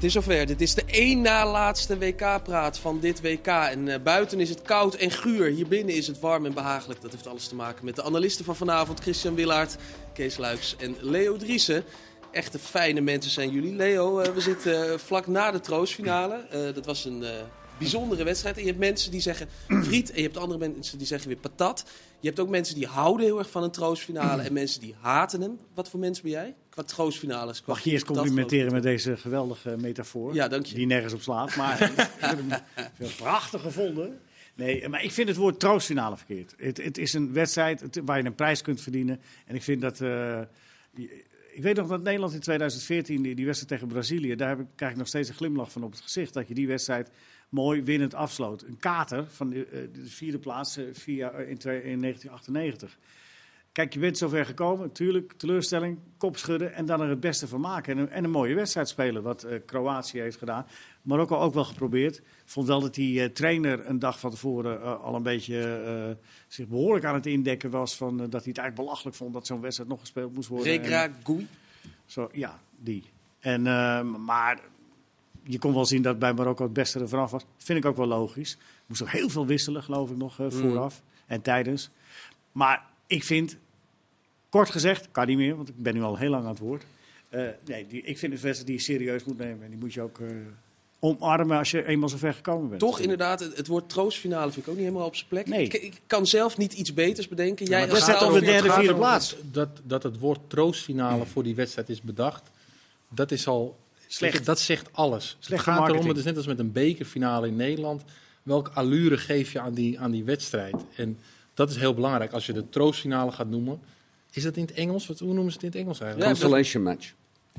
Het is zover. Dit is de één na laatste WK-praat van dit WK. En uh, buiten is het koud en guur. Hier binnen is het warm en behagelijk. Dat heeft alles te maken met de analisten van vanavond. Christian Willaert, Kees Luiks en Leo Driessen. Echte fijne mensen zijn jullie. Leo, uh, we zitten uh, vlak na de troostfinale. dat was een bijzondere wedstrijd. En je hebt mensen die zeggen friet. En je hebt andere mensen die zeggen weer patat. Je hebt ook mensen die houden heel erg van een troostfinale. en mensen die haten hem. Wat voor mensen ben jij? Qua troostfinales. Mag je eerst complimenteren met deze geweldige metafoor? Ja, dank je. Die nergens op slaat. Maar ik heb hem prachtig gevonden. Nee, maar ik vind het woord troostfinale verkeerd. Het, het is een wedstrijd waar je een prijs kunt verdienen. En ik vind dat... Uh, ik weet nog dat Nederland in 2014, die, die wedstrijd tegen Brazilië, daar heb ik, krijg ik nog steeds een glimlach van op het gezicht. Dat je die wedstrijd mooi winnend afsloot. Een kater van de, eh, de vierde plaats eh, via, in, in 1998. Kijk, je bent zover gekomen, natuurlijk, teleurstelling, kop schudden en dan er het beste van maken. En een, en een mooie wedstrijd spelen, wat uh, Kroatië heeft gedaan. Marokko ook wel geprobeerd. Vond wel dat die uh, trainer een dag van tevoren uh, al een beetje zich behoorlijk aan het indekken was. Van, dat hij het eigenlijk belachelijk vond dat zo'n wedstrijd nog gespeeld moest worden. Rekra Goui? Zo, ja, die. En, maar je kon wel zien dat bij Marokko het beste er vanaf was. Vind ik ook wel logisch. Moest ook heel veel wisselen, geloof ik nog, mm. vooraf en tijdens. Maar ik vind, kort gezegd, kan niet meer, want ik ben nu al heel lang aan het woord. Uh, nee, die, ik vind het wedstrijd die je serieus moet nemen. En die moet je ook uh, omarmen als je eenmaal zo ver gekomen bent. Toch inderdaad, het, het woord troostfinale vind ik ook niet helemaal op zijn plek. Nee. Ik, ik, kan zelf niet iets beters bedenken. Jij ja, dat staat op de derde, vierde plaats. Dat, dat het woord troostfinale voor die wedstrijd is bedacht, dat is al Slecht. Dat zegt alles. Slecht het gaat erom, het is net als met een bekerfinale in Nederland. Welke allure geef je aan die, aan die wedstrijd? En dat is heel belangrijk. Als je de troostfinale gaat noemen. Is dat in het Engels? Wat, hoe noemen ze het in het Engels eigenlijk? Constellation match.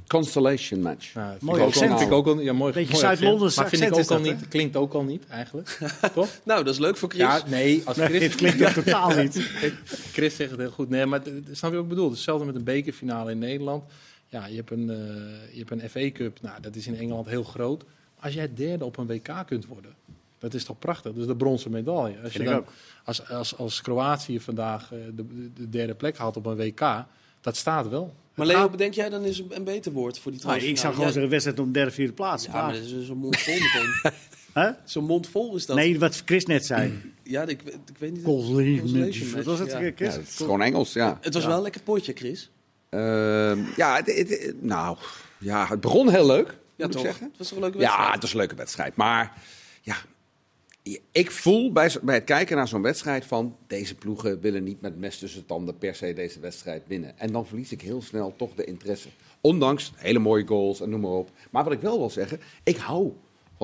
Constellation match. Ja, mooi accent. Vind ik ook al, ja, mooi, Beetje Zuid-Londens Maar vind ik ook al niet. Klinkt ook al niet, eigenlijk. Toch? nou, dat is leuk voor Chris. Ja, nee, als Chris... het klinkt ook totaal niet. Chris zegt het heel goed. Nee, maar snap je ook bedoel? Hetzelfde met een bekerfinale in Nederland. Ja, je hebt een, uh, je hebt een FA Cup, nou, dat is in Engeland heel groot. Als jij derde op een WK kunt worden, dat is toch prachtig? Dus de bronzen medaille. Als, je dan, als, als, als Kroatië vandaag uh, de, de, derde plek haalt op een WK, dat staat wel. Maar Leo, bedenk jij dan is een beter woord voor die transfer? Nou, ik zou gewoon zeggen wedstrijd om derde, vierde plaats. Ja, maar dat is zo'n mond vol meteen. huh? Zo'n mond vol is dat. Nee, wat Chris net zei. ja, ik, ik weet niet. Consolation Wat was het, ja. Chris? Ja, het is gewoon Engels, ja. Het was wel een lekker potje, Chris. Uh, ja, het, het, nou, ja, het begon heel leuk. Ja, toch? Zeggen. Het was een leuke wedstrijd. Ja, het was een leuke wedstrijd. Maar ja, ik voel bij, bij het kijken naar zo'n wedstrijd van deze ploegen willen niet met mes tussen tanden per se deze wedstrijd winnen. En dan verlies ik heel snel toch de interesse. Ondanks hele mooie goals en noem maar op. Maar wat ik wel wil zeggen, ik hou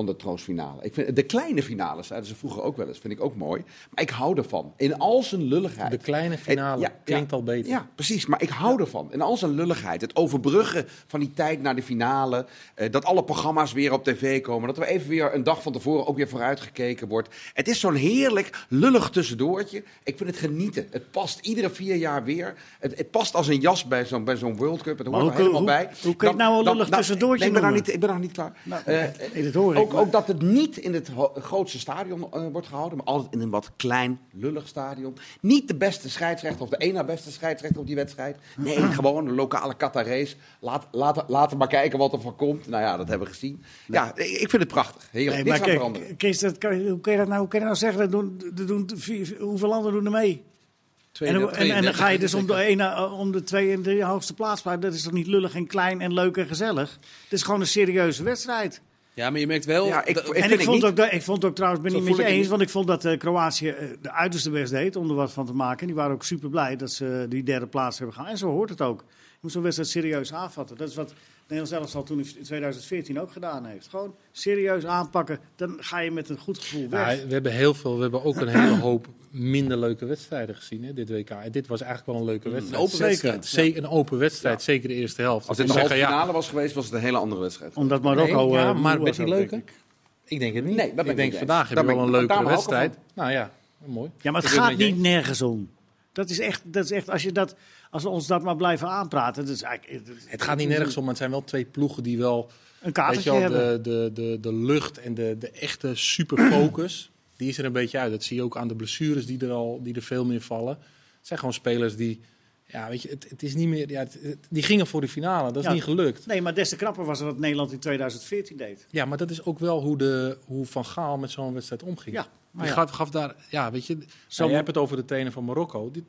troostfinale. Ik vind, de kleine finales, zeiden ze vroeger ook wel eens, vind ik ook mooi. Maar ik hou ervan. In al zijn lulligheid. De kleine finale klinkt al beter. Ja, precies. Maar ik hou ervan. In al zijn lulligheid. Het overbruggen van die tijd naar de finale. Eh, dat alle programma's weer op tv komen. Dat er even weer een dag van tevoren ook weer vooruitgekeken wordt. Het is zo'n heerlijk lullig tussendoortje. Ik vind het genieten. Het past iedere vier jaar weer. Het, het past als een jas bij zo'n zo'n World Cup. Het hoort er helemaal bij. Hoe kun je nou een lullig tussendoortje nee, ik ben, nog niet, ik ben nog niet klaar. Nou, uh, dat hoor ik ook, ook, dat het niet in het grootste stadion uh, wordt gehouden, maar altijd in een wat klein, lullig stadion. Niet de beste scheidsrechter of de ene beste scheidsrechter op die wedstrijd. Nee, gewoon een lokale Qatarese. Laat, laat, laten maar kijken wat er van komt. Nou ja, dat hebben we gezien. Ja, ik vind het prachtig. Heel, nee, maar kijk, Chris, dat kan, hoe kun je dat nou, hoe kun je nou zeggen? Dat doen, dat doen, hoeveel landen doen er mee? En, en, en, dan ga je dus om de, ene, om de twee en de hoogste plaats. Maar dat is toch niet lullig en klein en leuk en gezellig? Het is gewoon een serieuze wedstrijd. Ja, maar je merkt wel... Ja, ik, en ik, vond ook, ik vond ook trouwens, ben niet met je eens, want ik vond dat uh, Kroatië uh, de uiterste best deed om er wat van te maken. En die waren ook super blij dat ze die derde plaats hebben gehaald. En zo hoort het ook. Je moet zo'n wedstrijd serieus aanvatten. Dat is wat Nederland zelfs al toen in 2014 ook gedaan heeft. Gewoon serieus aanpakken, dan ga je met een goed gevoel weg. Ja, we hebben heel veel, we hebben ook een hele hoop minder leuke wedstrijden gezien, hè, dit WK. En dit was eigenlijk wel een leuke wedstrijd. Een open wedstrijd. Zeker, een open wedstrijd, zeker de eerste helft. Als dit de halve finale was geweest, was het een hele andere wedstrijd. Omdat Marokko... Nee, ja, eh, maar werd die leuker? Ik denk het niet. Nee, ik denk vandaag heb je wel een leuke wedstrijd. Nou ja, mooi. Ja, maar het gaat niet nergens om. Dat is echt, dat is echt als, je dat, als we ons dat maar blijven aanpraten. Dat is eigenlijk, het gaat niet nergens om, maar het zijn wel twee ploegen die wel. Een kaartje hebben. De, de, de, de lucht en de, de echte superfocus, die is er een beetje uit. Dat zie je ook aan de blessures die er, al, die er veel meer vallen. Het zijn gewoon spelers die Ja, weet je, het, het is niet meer. Ja, het- het- die gingen voor de finale, dat is Ja. niet gelukt. Nee, maar des te knapper was wat Nederland in 2014 deed. Ja, maar dat is ook wel hoe, de, hoe Van Gaal met zo'n wedstrijd omging. Ja, maar ja. gaf, gaf daar, ja, weet je, Zo zo je hebt het over de trainer van Marokko. Die,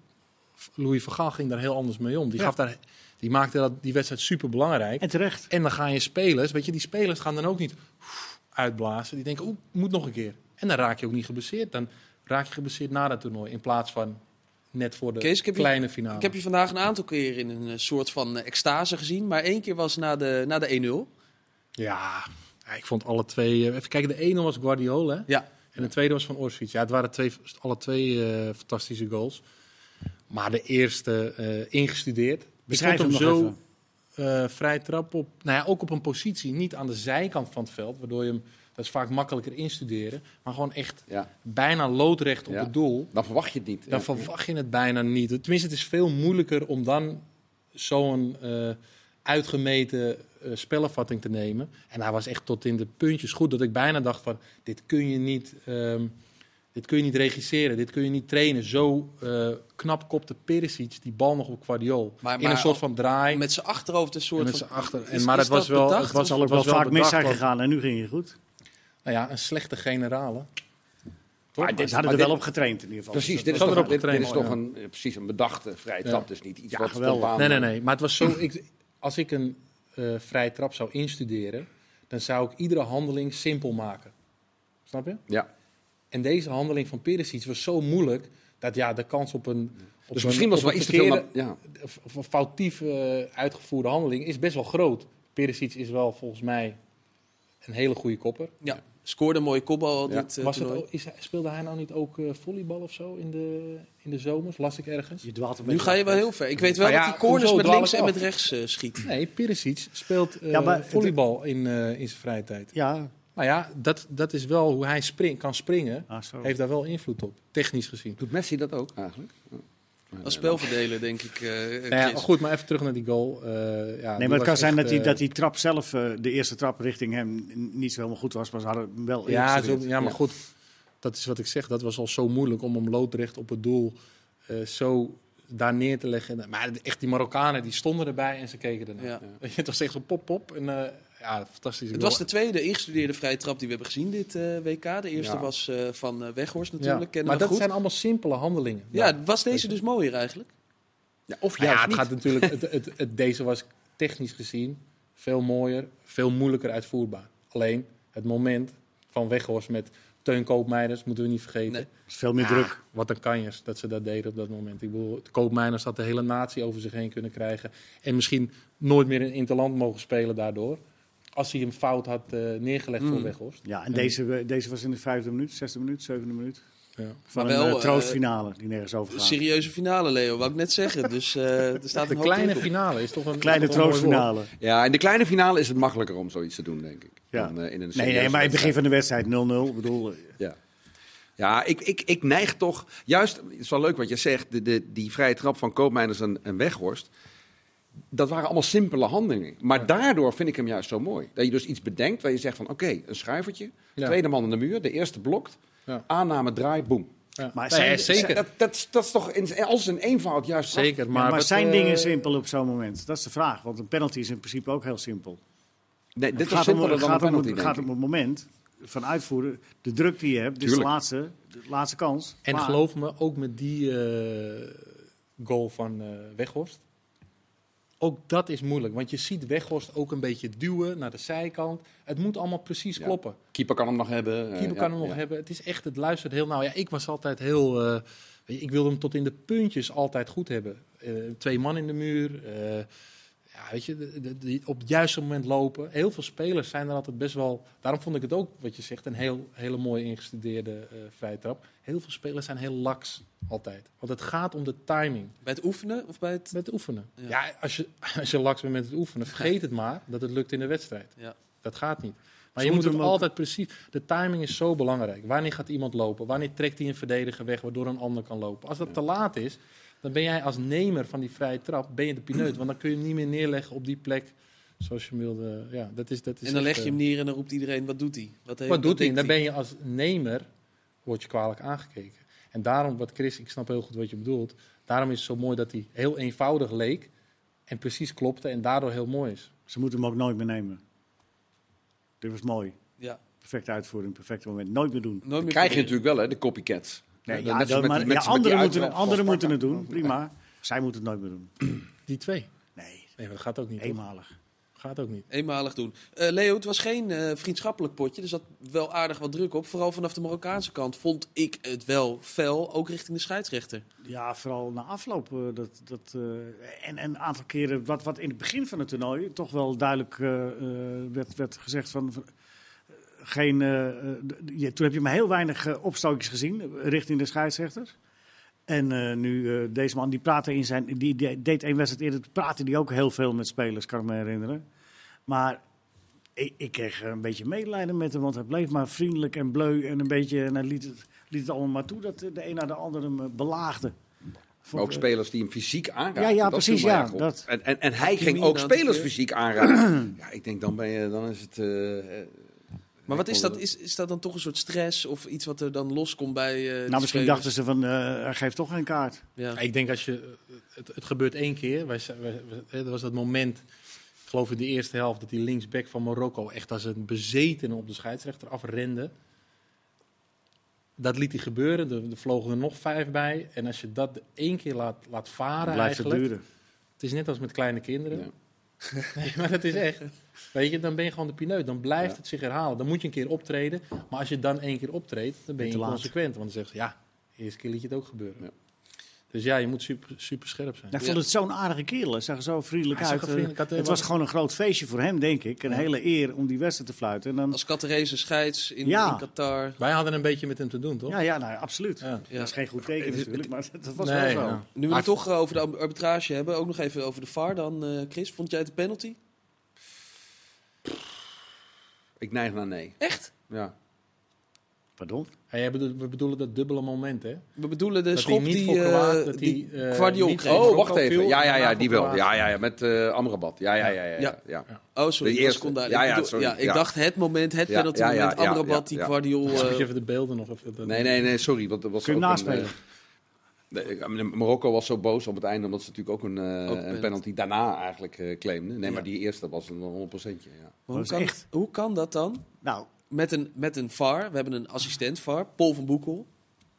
Louis van Gaal ging daar heel anders mee om. Die, Ja. gaf daar, die maakte dat, die wedstrijd super belangrijk. En terecht. En dan gaan je spelers, weet je, die spelers gaan dan ook niet uitblazen. Die denken, oeh, moet nog een keer. En dan raak je ook niet geblesseerd. Dan raak je geblesseerd na dat toernooi. In plaats van net voor de Kees, je- kleine finale. Ik heb je vandaag een aantal keer in een eh, soort van eh, extase gezien. Maar één keer was na de, na de 1-0. Ja, ik vond alle twee... eh, Even kijken, de ene was Guardiola. hè? Ja. En de tweede was van Orsic. Ja, het waren twee, alle twee eh, fantastische goals. Maar de eerste eh, ingestudeerd. Beschrijf hem zo eh, vrij trap op. Nou ja, ook op een positie, niet aan de zijkant van het veld. Waardoor je hem, dat is vaak makkelijker instuderen. Maar gewoon echt Ja, bijna loodrecht op Ja. het doel. dan verwacht je het niet. Dan Ja. verwacht je het bijna niet. Tenminste, het is veel moeilijker om dan zo'n eh, uitgemeten eh, spellenvatting te nemen. En hij was echt tot in de puntjes goed dat ik bijna dacht van... dit kun je niet, ehm, dit kun je niet regisseren, dit kun je niet trainen. Zo eh, knap kopte Perisic die bal nog op Guardiol. Maar- in een soort van draai. Met zijn achterhoofd een en soort met van... z'n achter. En, Is- maar is het was wel, bedacht het was Het al wel vaak mis zijn gegaan en nu ging het goed. Nou ja, een slechte generale. Toch? Maar dit hadden er wel op getraind in ieder geval. Precies, Dus dit is toch, erop dit, dit is toch ja. een, precies een bedachte vrije Ja. trap. Dus niet iets Ja, wat geweldig. spontaan... Nee, nee, nee. Maar het was zo. Ik, als ik een eh vrije trap zou instuderen, dan zou ik iedere handeling simpel maken. Snap je? Ja. En deze handeling van Perisic was zo moeilijk dat ja, de kans op een. Op Dus een, misschien was wel iets te veel... ja. of- of een foutief eh, uitgevoerde handeling is best wel groot. Perisic is wel volgens mij een hele goede kopper. Ja, scoorde een mooie kopbal Ja. dit eh, Was het, ook- is, speelde hij nou niet ook eh, volleybal of zo in de, in de zomers? Las ik ergens? Je dwaalt een Nu ga je wel heel ver. Ik weet wel Nou ja, dat hij corners met links en af? met rechts eh, schiet. Nee, Perisic speelt eh, maar volleybal in, eh, in zijn vrije tijd. Ja, Nou ja, dat, dat is wel hoe hij spring, kan springen. ah. Heeft daar wel invloed op, technisch gezien. Doet Messi dat ook eigenlijk? Ja. Als spelverdeler, denk ik. Nou ja, Chris. goed, maar even terug naar die goal. Eh, ja, Nee, maar het kan zijn dat die, eh, dat die trap zelf, eh, de eerste trap richting hem, niet zo helemaal goed was. Maar ze hadden hem wel Ja, zo, ja, maar goed, dat is wat ik zeg. Dat was al zo moeilijk om hem loodrecht op het doel eh, zo daar neer te leggen. Maar echt, die Marokkanen die stonden erbij en ze keken ernaar. Ja. Het was echt zo pop-pop. En eh, ja, fantastisch. Het was de tweede ingestudeerde vrije trap die we hebben gezien dit eh, WK. De eerste Ja. was eh, van eh, Weghorst ja. natuurlijk. kennen Maar dat goed. zijn allemaal simpele handelingen. Ja, was deze dus mooier eigenlijk? Ja, of Nou juist ja, het niet. gaat natuurlijk. Het, het, het, deze was technisch gezien veel mooier, veel moeilijker uitvoerbaar. Alleen het moment van Weghorst met Teun Koopmeijers moeten we niet vergeten. Nee. Het is veel meer Ja, druk. Wat een kanjers dat ze dat deden op dat moment. Ik bedoel, Koopmeijers had de hele natie over zich heen kunnen krijgen. En misschien nooit meer in Interland mogen spelen daardoor. Als hij hem fout had eh, neergelegd voor Mm. Weghorst. Ja, en deze, deze was in de vijfde minuut, zesde minuut, zevende minuut. Ja. Van Maar wel, een eh, eh, troostfinale die nergens over Een gaat. serieuze finale, Leo, wou ik net zeggen. Dus eh, er staat De een kleine finale is toch een Kleine een troostfinale. Ja, in de kleine finale is het makkelijker om zoiets te doen, denk ik. Ja. Dan, eh, in een Nee, nee, maar in het begin van de wedstrijd 0-0. Ik bedoel, Ja, ja ik, ik, ik neig toch... Juist, het is wel leuk wat je zegt, de, de, die vrije trap van Koopmeiners en, en Weghorst... Dat waren allemaal simpele handelingen. Maar Ja. daardoor vind ik hem juist zo mooi. Dat je dus iets bedenkt waar je zegt van... Oké, een schuivertje, Ja. tweede man in de muur, de eerste blokt... Ja. Aanname, draai, boem. Ja. Maar Nee, zijn- zeker. Dat, dat, dat is toch in, als een eenvoud juist... zeker. ja, Maar, zijn eh, dingen simpel op zo'n moment? Dat is de vraag. Want een penalty is in principe ook heel simpel. Nee, dit gaat, om, dan gaat, een om, penalty, het denk gaat ik. om het moment van uitvoeren. De druk die je hebt. Is de laatste, de laatste kans. En Maar- geloof me, ook met die eh, goal van eh, Weghorst. Ook dat is moeilijk, want je ziet Weghorst ook een beetje duwen naar de zijkant. Het moet allemaal precies Ja. kloppen. Keeper kan hem nog hebben. eh, Keeper kan hem nog hebben. Het is echt, het luistert heel nauw. Ja, ik was altijd heel, eh, ik wilde hem tot in de puntjes altijd goed hebben. Eh, twee man in de muur. Ja, weet je, de- de- die op het juiste moment lopen. Heel veel spelers zijn er altijd best wel. Daarom vond ik het ook, wat je zegt, een heel, hele mooie ingestudeerde eh vrije trap. Heel veel spelers zijn heel laks altijd. Want het gaat om de timing. Bij het oefenen of bij het... Met het oefenen. Ja. Ja, als, je, als je laks bent met het oefenen, vergeet het maar dat het lukt in de wedstrijd. Ja. Dat gaat niet. Maar Ze je moet het hem ook- altijd precies. De timing is zo belangrijk. Wanneer gaat iemand lopen? Wanneer trekt hij een verdediger weg waardoor een ander kan lopen? Als dat te laat is, dan ben jij als nemer van die vrije trap ben je de pineut. Want dan kun je hem niet meer neerleggen op die plek zoals je hem wilde. Ja, dat is, dat is En dan echt, leg je hem eh, neer en dan roept iedereen, wat doet hij? Wat, heeft- Wat doet hij? Dan ben je als nemer, word je kwalijk aangekeken. En daarom, wat Chris, ik snap heel goed wat je bedoelt. Daarom is het zo mooi dat hij heel eenvoudig leek en precies klopte en daardoor heel mooi is. Ze moeten hem ook nooit meer nemen. Dit was mooi. Ja. Perfecte uitvoering, perfect moment. Nooit meer doen. Nooit meer krijg je natuurlijk wel, hè, de copycats. Nee, ja, dat- maar, met- ja, anderen moeten, anderen moeten het doen, prima. Zij moeten het nooit meer doen. Die twee. Nee, Nee, maar dat gaat ook niet. toch? eenmalig. Gaat ook niet. Eenmalig doen. Eh, Leo, het was geen eh, vriendschappelijk potje. Er zat wel aardig wat druk op. Vooral vanaf de Marokkaanse kant vond ik het wel fel. Ook richting de scheidsrechter. Ja, vooral na afloop. eh, dat, dat, eh, en, en een aantal keren, wat, wat in het begin van het toernooi toch wel duidelijk eh, eh, werd, werd gezegd van... van, geen, eh, eh, je, toen heb je maar heel weinig eh, opstootjes gezien richting de scheidsrechters. En eh, nu, eh, deze man, die praatte in zijn... Die, die deed één wedstrijd eerder, praatte die ook heel veel met spelers, kan ik me herinneren. Maar ik, ik kreeg een beetje medelijden met hem, want hij bleef maar vriendelijk en bleu. En een beetje, en hij liet het, liet het allemaal maar toe dat de een naar de ander hem belaagde. Maar ook spelers die hem fysiek aanraken. Ja, ja, dat precies, ja, dat- En, en, en hij ging een ook spelers fysiek aanraken. ja, ik denk dan, ben je, dan is het... Maar wat is dat? Is, is dat dan toch een soort stress of iets wat er dan loskomt bij eh Nou, misschien spelers? dachten ze van, eh hij geeft toch geen kaart. Ja. Ja, ik denk als je. Het, het gebeurt één keer. Wij, wij, wij- er was dat moment. Ik geloof in de eerste helft dat die linksback van Marokko echt als een bezetene op de scheidsrechter afrende. Dat liet hij gebeuren. Er, er vlogen er nog vijf bij. En als je dat één keer laat, laat varen, Dan blijft het duren. Het is net als met kleine kinderen. Ja. Nee, maar dat is echt. Weet je, dan ben je gewoon de pineut. Dan blijft Ja. het zich herhalen. Dan moet je een keer optreden. Maar als je dan één keer optreedt, dan ben je consequent. Want dan zegt ze, ja, eerste keer liet je het ook gebeuren. Ja. Dus ja, je moet super, super scherp zijn. Nou, ik vond het zo'n aardige kerel. Hij zag er zo vriendelijk zag uit. vriendelijk uit. het was gewoon een groot feestje voor hem, denk ik. Een Ja. hele eer om die wedstrijd te fluiten. En dan, Als Catarese scheids in, Ja. in Qatar. Wij hadden een beetje met hem te doen, toch? ja, ja, nou, absoluut. Ja. Ja. Dat is geen goed teken natuurlijk, maar dat was Nee, wel zo. ja. Nu we het toch eh, over de arbitrage hebben, ook nog even over de VAR dan, eh, Chris. Vond jij het een penalty? Ik neig naar nee. Echt? Ja. Pardon? We bedoelen dat dubbele moment, hè? We bedoelen de Dat schop die, eh, dat die eh, Guardiol kreeg. Oh, wacht even. Ja, ja, ja, die wel. Ja, ja, ja, met eh Amrabat. Ja, ja, ja, ja. ja, Ja. ja. Oh, sorry, De eerste. kon daar. Ja, ik ja, bedoel- sorry. ja, ik Ja. dacht het moment, het Ja, penalty ja, ja, moment, ja, Amrabat ja, die ja. Guardiol... Moet eh, je even de beelden nog even... Nee, nee, nee, sorry. Want er was Kun je naspelen? Marokko was zo boos op het einde, omdat ze natuurlijk ook een, eh, Ook een penalty. penalty daarna eigenlijk eh, claimden. Nee, Ja. maar die eerste was een 100%. Ja. hoe, kan, echt. hoe kan dat dan? Nou, Met een, met een VAR, we hebben een assistent VAR, Paul van Boekel.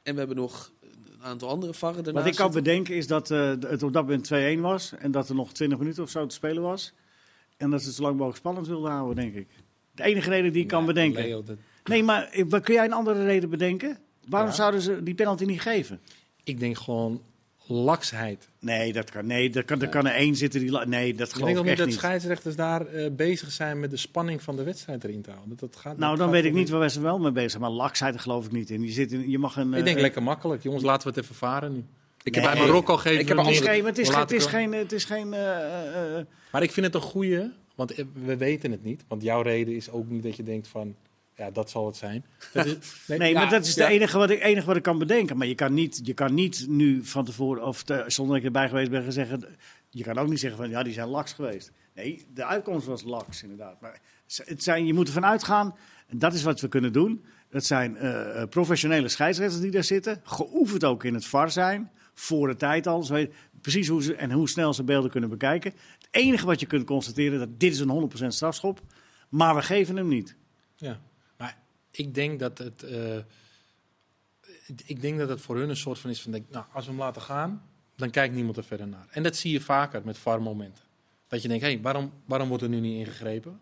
En we hebben nog een aantal andere VAR'en daarnaast. wat ik kan bedenken is dat eh, het op dat moment 2-1 was. En dat er nog 20 minuten of zo te spelen was. En dat ze het zo lang mogelijk spannend wilden houden, denk ik. De enige reden die ik kan bedenken. Leo, dat- Nee, maar eh, wat- kun jij een andere reden bedenken? Waarom Ja. zouden ze die penalty niet geven? ik denk gewoon laksheid. Nee, dat kan, nee, dat kan, er kan er één zitten die... Nee, dat Ik geloof denk ik ook niet echt dat niet. scheidsrechters daar eh, bezig zijn met de spanning van de wedstrijd erin te houden. Dat gaat, Nou, dat dan gaat weet ik niet waar wij ze wel mee bezig zijn. Maar laksheid geloof ik niet in. Je, zit in, je mag een... Ik denk eh, lekker makkelijk. Jongens, laten we het even varen nu. Ik Nee. heb Bij Marokko geven Ik we heb hem Het is neer. geen... Het is, het is geen... Het is geen Maar ik vind het een goeie, want eh, we weten het niet. Want jouw reden is ook niet dat je denkt van, ja, dat zal het zijn. Dat is, Nee, ja, maar dat is ja. het enige wat, ik, enige wat ik kan bedenken. Maar je kan niet, je kan niet nu van tevoren, of te- zonder dat ik erbij geweest ben, gaan zeggen... Je kan ook niet zeggen van, ja, die zijn laks geweest. Nee, de uitkomst was laks, inderdaad. Maar het zijn, je moet ervan uitgaan, en dat is wat we kunnen doen. Dat zijn eh, eh, professionele scheidsrechters die daar zitten. Geoefend ook in het VAR zijn. Voor de tijd al. Ze weten precies hoe ze en hoe snel ze beelden kunnen bekijken. Het enige wat je kunt constateren, dat dit is een 100% strafschop. Maar we geven hem niet. Ja, maar ik denk dat het, eh, ik denk dat het voor hun een soort van is van, denk, nou, als we hem laten gaan, dan kijkt niemand er verder naar. En dat zie je vaker met VAR-momenten. Dat je denkt, hé, hey, waarom, waarom wordt er nu niet ingegrepen?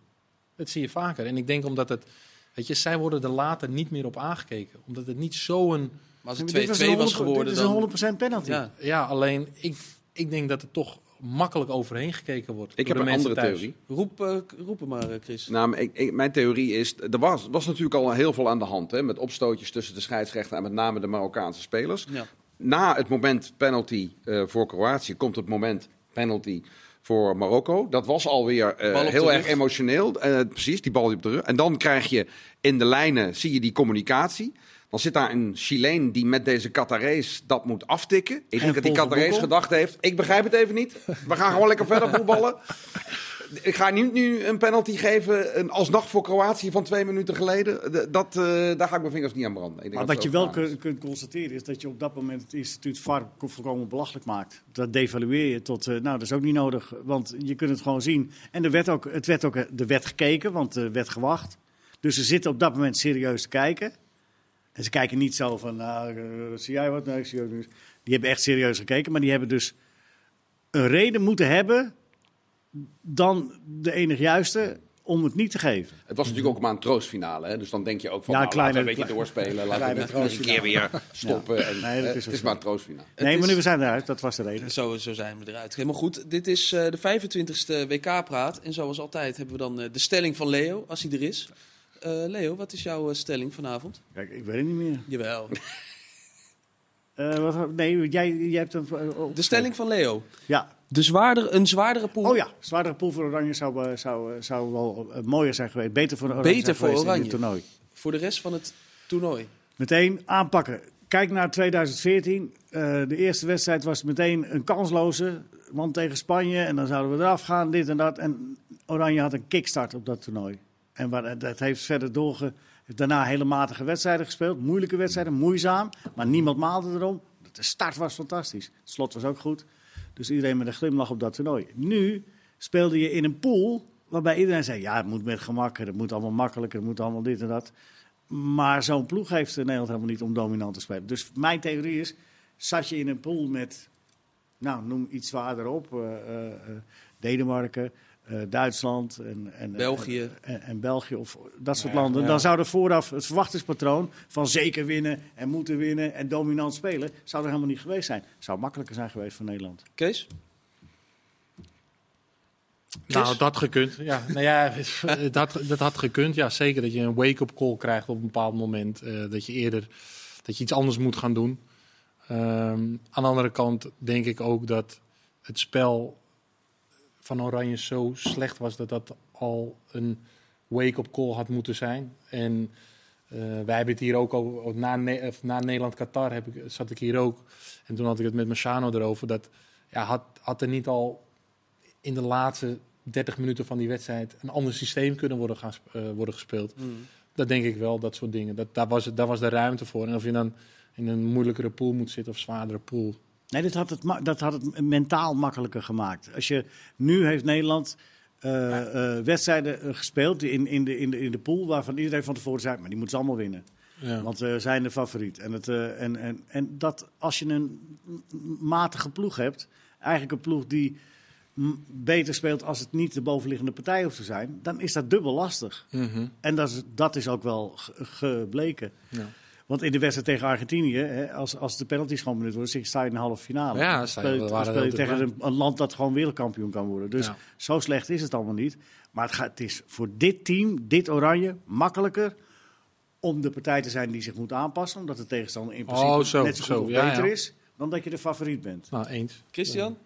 Dat zie je vaker. En ik denk omdat het, weet je, zij worden er later niet meer op aangekeken. Omdat het niet zo'n, Maar als het 2-2 was, een was 100% geworden, dit is dan... een 100% penalty. Ja, ja, alleen ik, ik denk dat er toch makkelijk overheen gekeken wordt. Ik door heb de een andere thuis. theorie. roep, eh, roep hem maar, eh, Chris. Nou, maar ik, ik- mijn theorie is, er was, was natuurlijk al heel veel aan de hand. Hè, met opstootjes tussen de scheidsrechter en met name de Marokkaanse spelers. Ja. Na het moment penalty eh, voor Kroatië komt het moment penalty voor Marokko. Dat was alweer eh, op heel erg rug. emotioneel. Eh, precies, die bal op de rug. En dan krijg je in de lijnen, zie je die communicatie. Dan zit daar een Chileen die met deze Qatarees dat moet aftikken. Ik denk dat die Qatarees Boekel. gedacht heeft, ik begrijp het even niet. We gaan gewoon lekker verder voetballen. ik ga niet nu een penalty geven, een alsnog voor Kroatië van twee minuten geleden. Dat, eh, daar ga ik mijn vingers niet aan branden. Ik denk Maar dat wat je wel kun- kunt constateren is dat je op dat moment het instituut VAR volkomen belachelijk maakt. Dat devalueer je tot, eh, nou dat is ook niet nodig, want je kunt het gewoon zien. En er werd ook, het werd ook er werd gekeken, want er werd gewacht. Dus ze zitten op dat moment serieus te kijken. En ze kijken niet zo van, nou, eh, zie jij wat? Nee, ik zie ook niet. Die hebben echt serieus gekeken, maar die hebben dus een reden moeten hebben dan de enig juiste om het niet te geven. Het was natuurlijk ook maar een troostfinale, hè? dus dan denk je ook van, Ja, nou, kleine- laten we een beetje doorspelen. Laten we het een keer weer stoppen. En, Nee, dat is het is ook maar een troostfinale. Nee, is- maar nu we zijn eruit, dat was de reden. Zo, zo zijn we eruit. Helemaal goed. Dit is eh, de 25e WK-praat. En zoals altijd hebben we dan eh, de stelling van Leo, als hij er is. Eh, Leo, wat is jouw eh, stelling vanavond? Kijk, ik weet het niet meer. Jawel. Eh, wat, nee, jij, jij hebt het. eh, op- De stelling van Leo. Ja. De zwaarder, een zwaardere pool. Oh ja, zwaardere pool voor Oranje zou, zou, zou wel mooier zijn geweest. Beter voor Oranje Beter voor Oranje. dit toernooi. Voor de rest van het toernooi. Meteen aanpakken. Kijk naar 2014. Eh, de eerste wedstrijd was meteen een kansloze. Want tegen Spanje. En dan zouden we eraf gaan, dit en dat. En Oranje had een kickstart op dat toernooi. En waar, dat heeft verder doorge... daarna hele matige wedstrijden gespeeld. Moeilijke wedstrijden, moeizaam. Maar niemand maalde erom. De start was fantastisch. Het slot was ook goed. Dus iedereen met een glimlach op dat toernooi. Nu speelde je in een pool waarbij iedereen zei... ja, het moet met gemak, het moet allemaal makkelijker, het moet allemaal dit en dat. Maar zo'n ploeg heeft Nederland helemaal niet om dominant te spelen. Dus mijn theorie is, zat je in een pool met, nou noem iets zwaarder op, eh, eh, eh, Denemarken, eh, Duitsland en, en, België. en, en België of dat soort Ja, landen. ja. Dan zou er vooraf het verwachtingspatroon van zeker winnen en moeten winnen en dominant spelen, zou er helemaal niet geweest zijn. Zou makkelijker zijn geweest voor Nederland. Kees? Nou, dat gekund. Ja, nou ja, dat, dat had gekund. Ja, zeker dat je een wake-up call krijgt op een bepaald moment. eh, dat je eerder dat je iets anders moet gaan doen. Ehm, aan de andere kant denk ik ook dat het spel van Oranje zo slecht was dat dat al een wake-up call had moeten zijn. En eh, wij hebben het hier ook al na, Ne- na Nederland-Qatar zat ik hier ook. En toen had ik het met Marciano erover. Dat ja, had, had er niet al in de laatste 30 minuten van die wedstrijd een ander systeem kunnen worden, gaan, eh, worden gespeeld. Dat denk ik wel, dat soort dingen. Dat, daar, was daar was de ruimte voor. En of je dan in een moeilijkere pool moet zitten of zwaardere pool. Nee, dat had, het, dat had het mentaal makkelijker gemaakt. Als je, nu heeft Nederland eh, eh, wedstrijden eh, gespeeld in, in, de, in, de, in de pool waarvan iedereen van tevoren zei, maar die moeten ze allemaal winnen. Ja. Want we zijn de favoriet. En, het, en, en, en dat als je een matige ploeg hebt, eigenlijk een ploeg die beter speelt als het niet de bovenliggende partij hoeft te zijn, dan is dat dubbel lastig. Mhm. En dat is, dat is ook wel ge- gebleken. Ja. Want in de wedstrijd tegen Argentinië, hè, als, als de penalties gewoon benut worden, sta je in de halve finale. Ja, Dan speel je, we dan speel je tegen een, land dat gewoon wereldkampioen kan worden. Dus Ja. zo slecht is het allemaal niet. Maar het, gaat, het is voor dit team, dit oranje, makkelijker om de partij te zijn die zich moet aanpassen. Omdat de tegenstander in principe Oh, zo, net zo goed zo, of ja, beter ja. is dan dat je de favoriet bent. Nou, eens. Christian?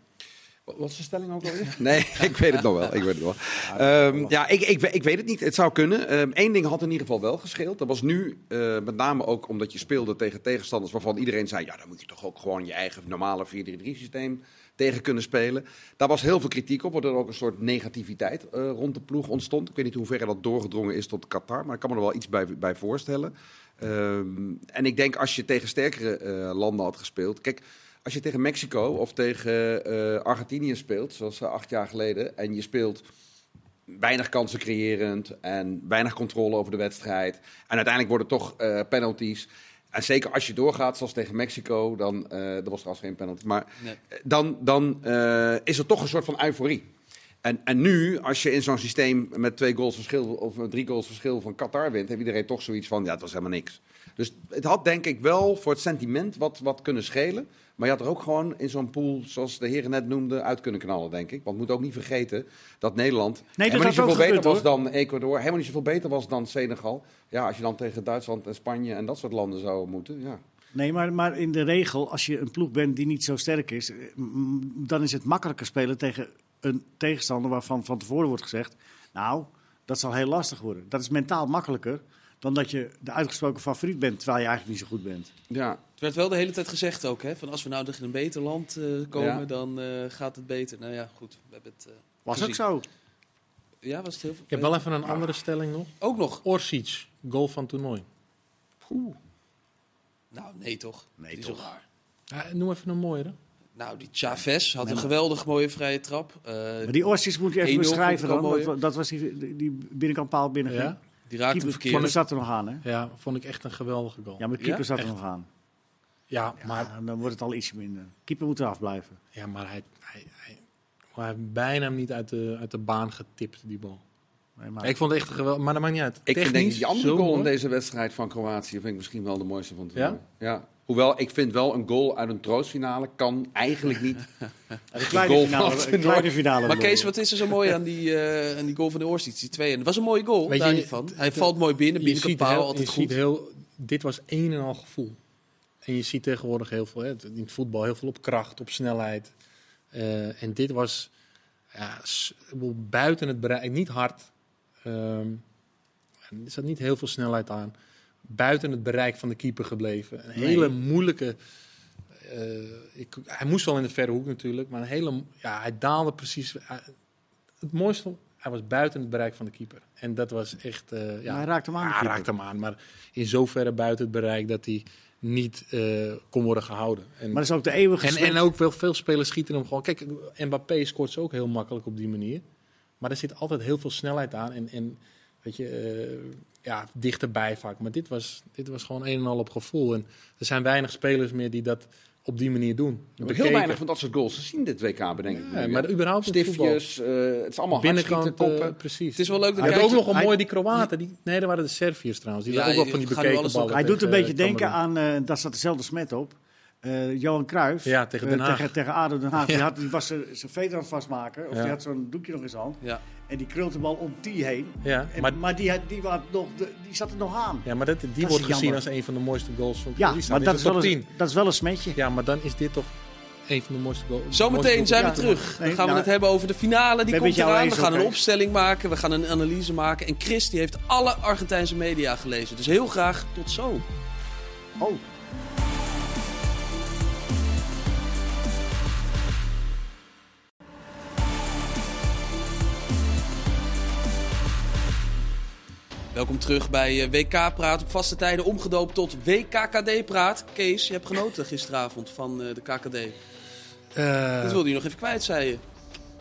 Wat was de stelling ook alweer? Nee, ik weet het nog wel. Ik weet het nog wel. Ehm, ja, ik, ik, ik weet het niet. Het zou kunnen. Eén ding had in ieder geval wel gescheeld. Dat was nu eh, met name ook omdat je speelde tegen tegenstanders waarvan iedereen zei... ja, dan moet je toch ook gewoon je eigen normale 4-3-3 systeem tegen kunnen spelen. Daar was heel veel kritiek op, waardoor er ook een soort negativiteit eh, rond de ploeg ontstond. Ik weet niet hoe ver dat doorgedrongen is tot Qatar, maar ik kan me er wel iets bij, bij voorstellen. Ehm, en ik denk als je tegen sterkere eh, landen had gespeeld... Kijk, als je tegen Mexico of tegen eh, Argentinië speelt, zoals eh, acht jaar geleden, en je speelt weinig kansen creërend en weinig controle over de wedstrijd, en uiteindelijk worden toch eh, penalties. En zeker als je doorgaat, zoals tegen Mexico, dan, eh dat was trouwens geen penalty, maar Nee. dan, dan is er toch een soort van euforie. En, en nu, als je in zo'n systeem met twee goals verschil of drie goals verschil van Qatar wint, heeft iedereen toch zoiets van, ja, het was helemaal niks. Dus het had denk ik wel voor het sentiment wat, wat kunnen schelen. Maar je had er ook gewoon in zo'n pool, zoals de heren net noemden, uit kunnen knallen, denk ik. Want moet ook niet vergeten dat Nederland helemaal niet zoveel beter was dan Ecuador. Helemaal niet zoveel beter was dan Senegal. Ja, als je dan tegen Duitsland en Spanje en dat soort landen zou moeten, ja. Nee, maar, maar in de regel, als je een ploeg bent die niet zo sterk is, eh, dan is het makkelijker spelen tegen een tegenstander waarvan van tevoren wordt gezegd, nou, dat zal heel lastig worden. Dat is mentaal makkelijker dan dat je de uitgesproken favoriet bent, terwijl je eigenlijk niet zo goed bent. ja. Het werd wel de hele tijd gezegd ook, hè? Van als we nou tegen een beter land eh, komen, Ja. dan eh, gaat het beter. Nou ja, goed. We hebben het, eh, Was gezien. ook zo. Ja, was het heel veel? Ik heb wel even een andere stelling nog. Ook nog. Orsic, goal van toernooi. Nou, nee toch? Nee, Die toch. Ja, noem even een mooiere. Nou, die Chavez had een geweldig mooie vrije trap. Eh, Maar die Orsic moet je even 1-0 beschrijven dan. Dat, was die, die- die binnenkant paal binnen. Ja? Die raakte Keeper, verkeerd. keeper zat er nog aan, hè? Ja, vond ik echt een geweldige goal. Ja, maar de keeper Ja? zat er Echt. nog aan. Ja, Maar dan wordt het al ietsje minder. Keeper moet eraf blijven. ja, maar hij, hij, hij, hij heeft bijna hem niet uit de, uit de baan getipt, die bal. Nee, maar, Ik vond het echt een geweldig, maar dat maakt niet uit. Ik vind denk Technisch, die andere goal in deze wedstrijd van Kroatië vind ik misschien wel de mooiste van het Ja? toernooi. Ja? Hoewel, ik vind wel een goal uit een troostfinale kan eigenlijk niet. de kleine goal finale, het de kleine finale. Maar. Kees, wat is er zo mooi aan die, eh, aan die goal van de Oorstiets? Die twee. En dat was een mooie goal, Weet daar je, niet van. het- Hij het- valt mooi binnen, binnen de paal, altijd je goed. ziet heel, dit was een en al gevoel. En je ziet tegenwoordig heel veel, hè, in het voetbal heel veel op kracht, op snelheid. Eh, en dit was ja, buiten het bereik, niet hard. Ehm, er zat niet heel veel snelheid aan. Buiten het bereik van de keeper gebleven. Een Nee. hele moeilijke. eh, ik, hij moest wel in de verre hoek natuurlijk, maar een hele, ja, hij daalde precies. hij- het mooiste, hij was buiten het bereik van de keeper. En dat was echt. eh, ja, hij raakte hem aan, hij raakte hem aan, maar in zoverre buiten het bereik dat hij niet eh, kon worden gehouden. En, Maar dat is ook de eeuwige en, en ook wel veel spelers schieten hem gewoon. Kijk, Mbappé scoort ze ook heel makkelijk op die manier. Maar er zit altijd heel veel snelheid aan. En, en weet je, eh, ja, dichterbij vaak. Maar dit was, dit was gewoon een en al op gevoel. En er zijn weinig spelers meer die dat op die manier doen. Heel weinig van dat soort goals gezien dit WK, bedenk ik. Ja, nu, maar überhaupt in het voetbal. Stiftjes, eh, het is allemaal Binnenkant, hardschieten, eh, koppen. precies. Het is wel leuk dat Hij ook nog een hij- mooi die Kroaten. Die, nee, dat waren de Serviërs trouwens. Die Ja, ook wel van die bekeken ballen. Hij doet een beetje denken aan, eh, daar staat dezelfde smet op. Eh, Johan Cruijff. Ja, tegen eh, Den Haag. tegen, tegen ADO Den Haag. Die, had, die was zijn zijn veter aan het vastmaken. Of Ja. die had zo'n doekje nog in zijn hand. Ja. En die krult de bal om die heen. Ja, En- maar, maar die, had- die, had nog, die zat er nog aan. ja, maar dat, die wordt gezien jammer. als een van de mooiste goals van Ja, maar dat de is, wel een, 10. dat is wel een smetje. Ja, maar dan is dit toch een van de mooiste goals. Zometeen zijn we Ja, terug. Dan gaan we nou, het hebben over de finale. Die komt eraan. We gaan een opstelling maken. We gaan een analyse maken. En Chris die heeft alle Argentijnse media gelezen. Dus heel graag tot zo. Oh. Welkom terug bij eh, WK Praat op vaste tijden. Omgedoopt tot WKKD Praat. Kees, je hebt genoten gisteravond van eh, de KKD. Eh, Dat wilde je nog even kwijt, zei je.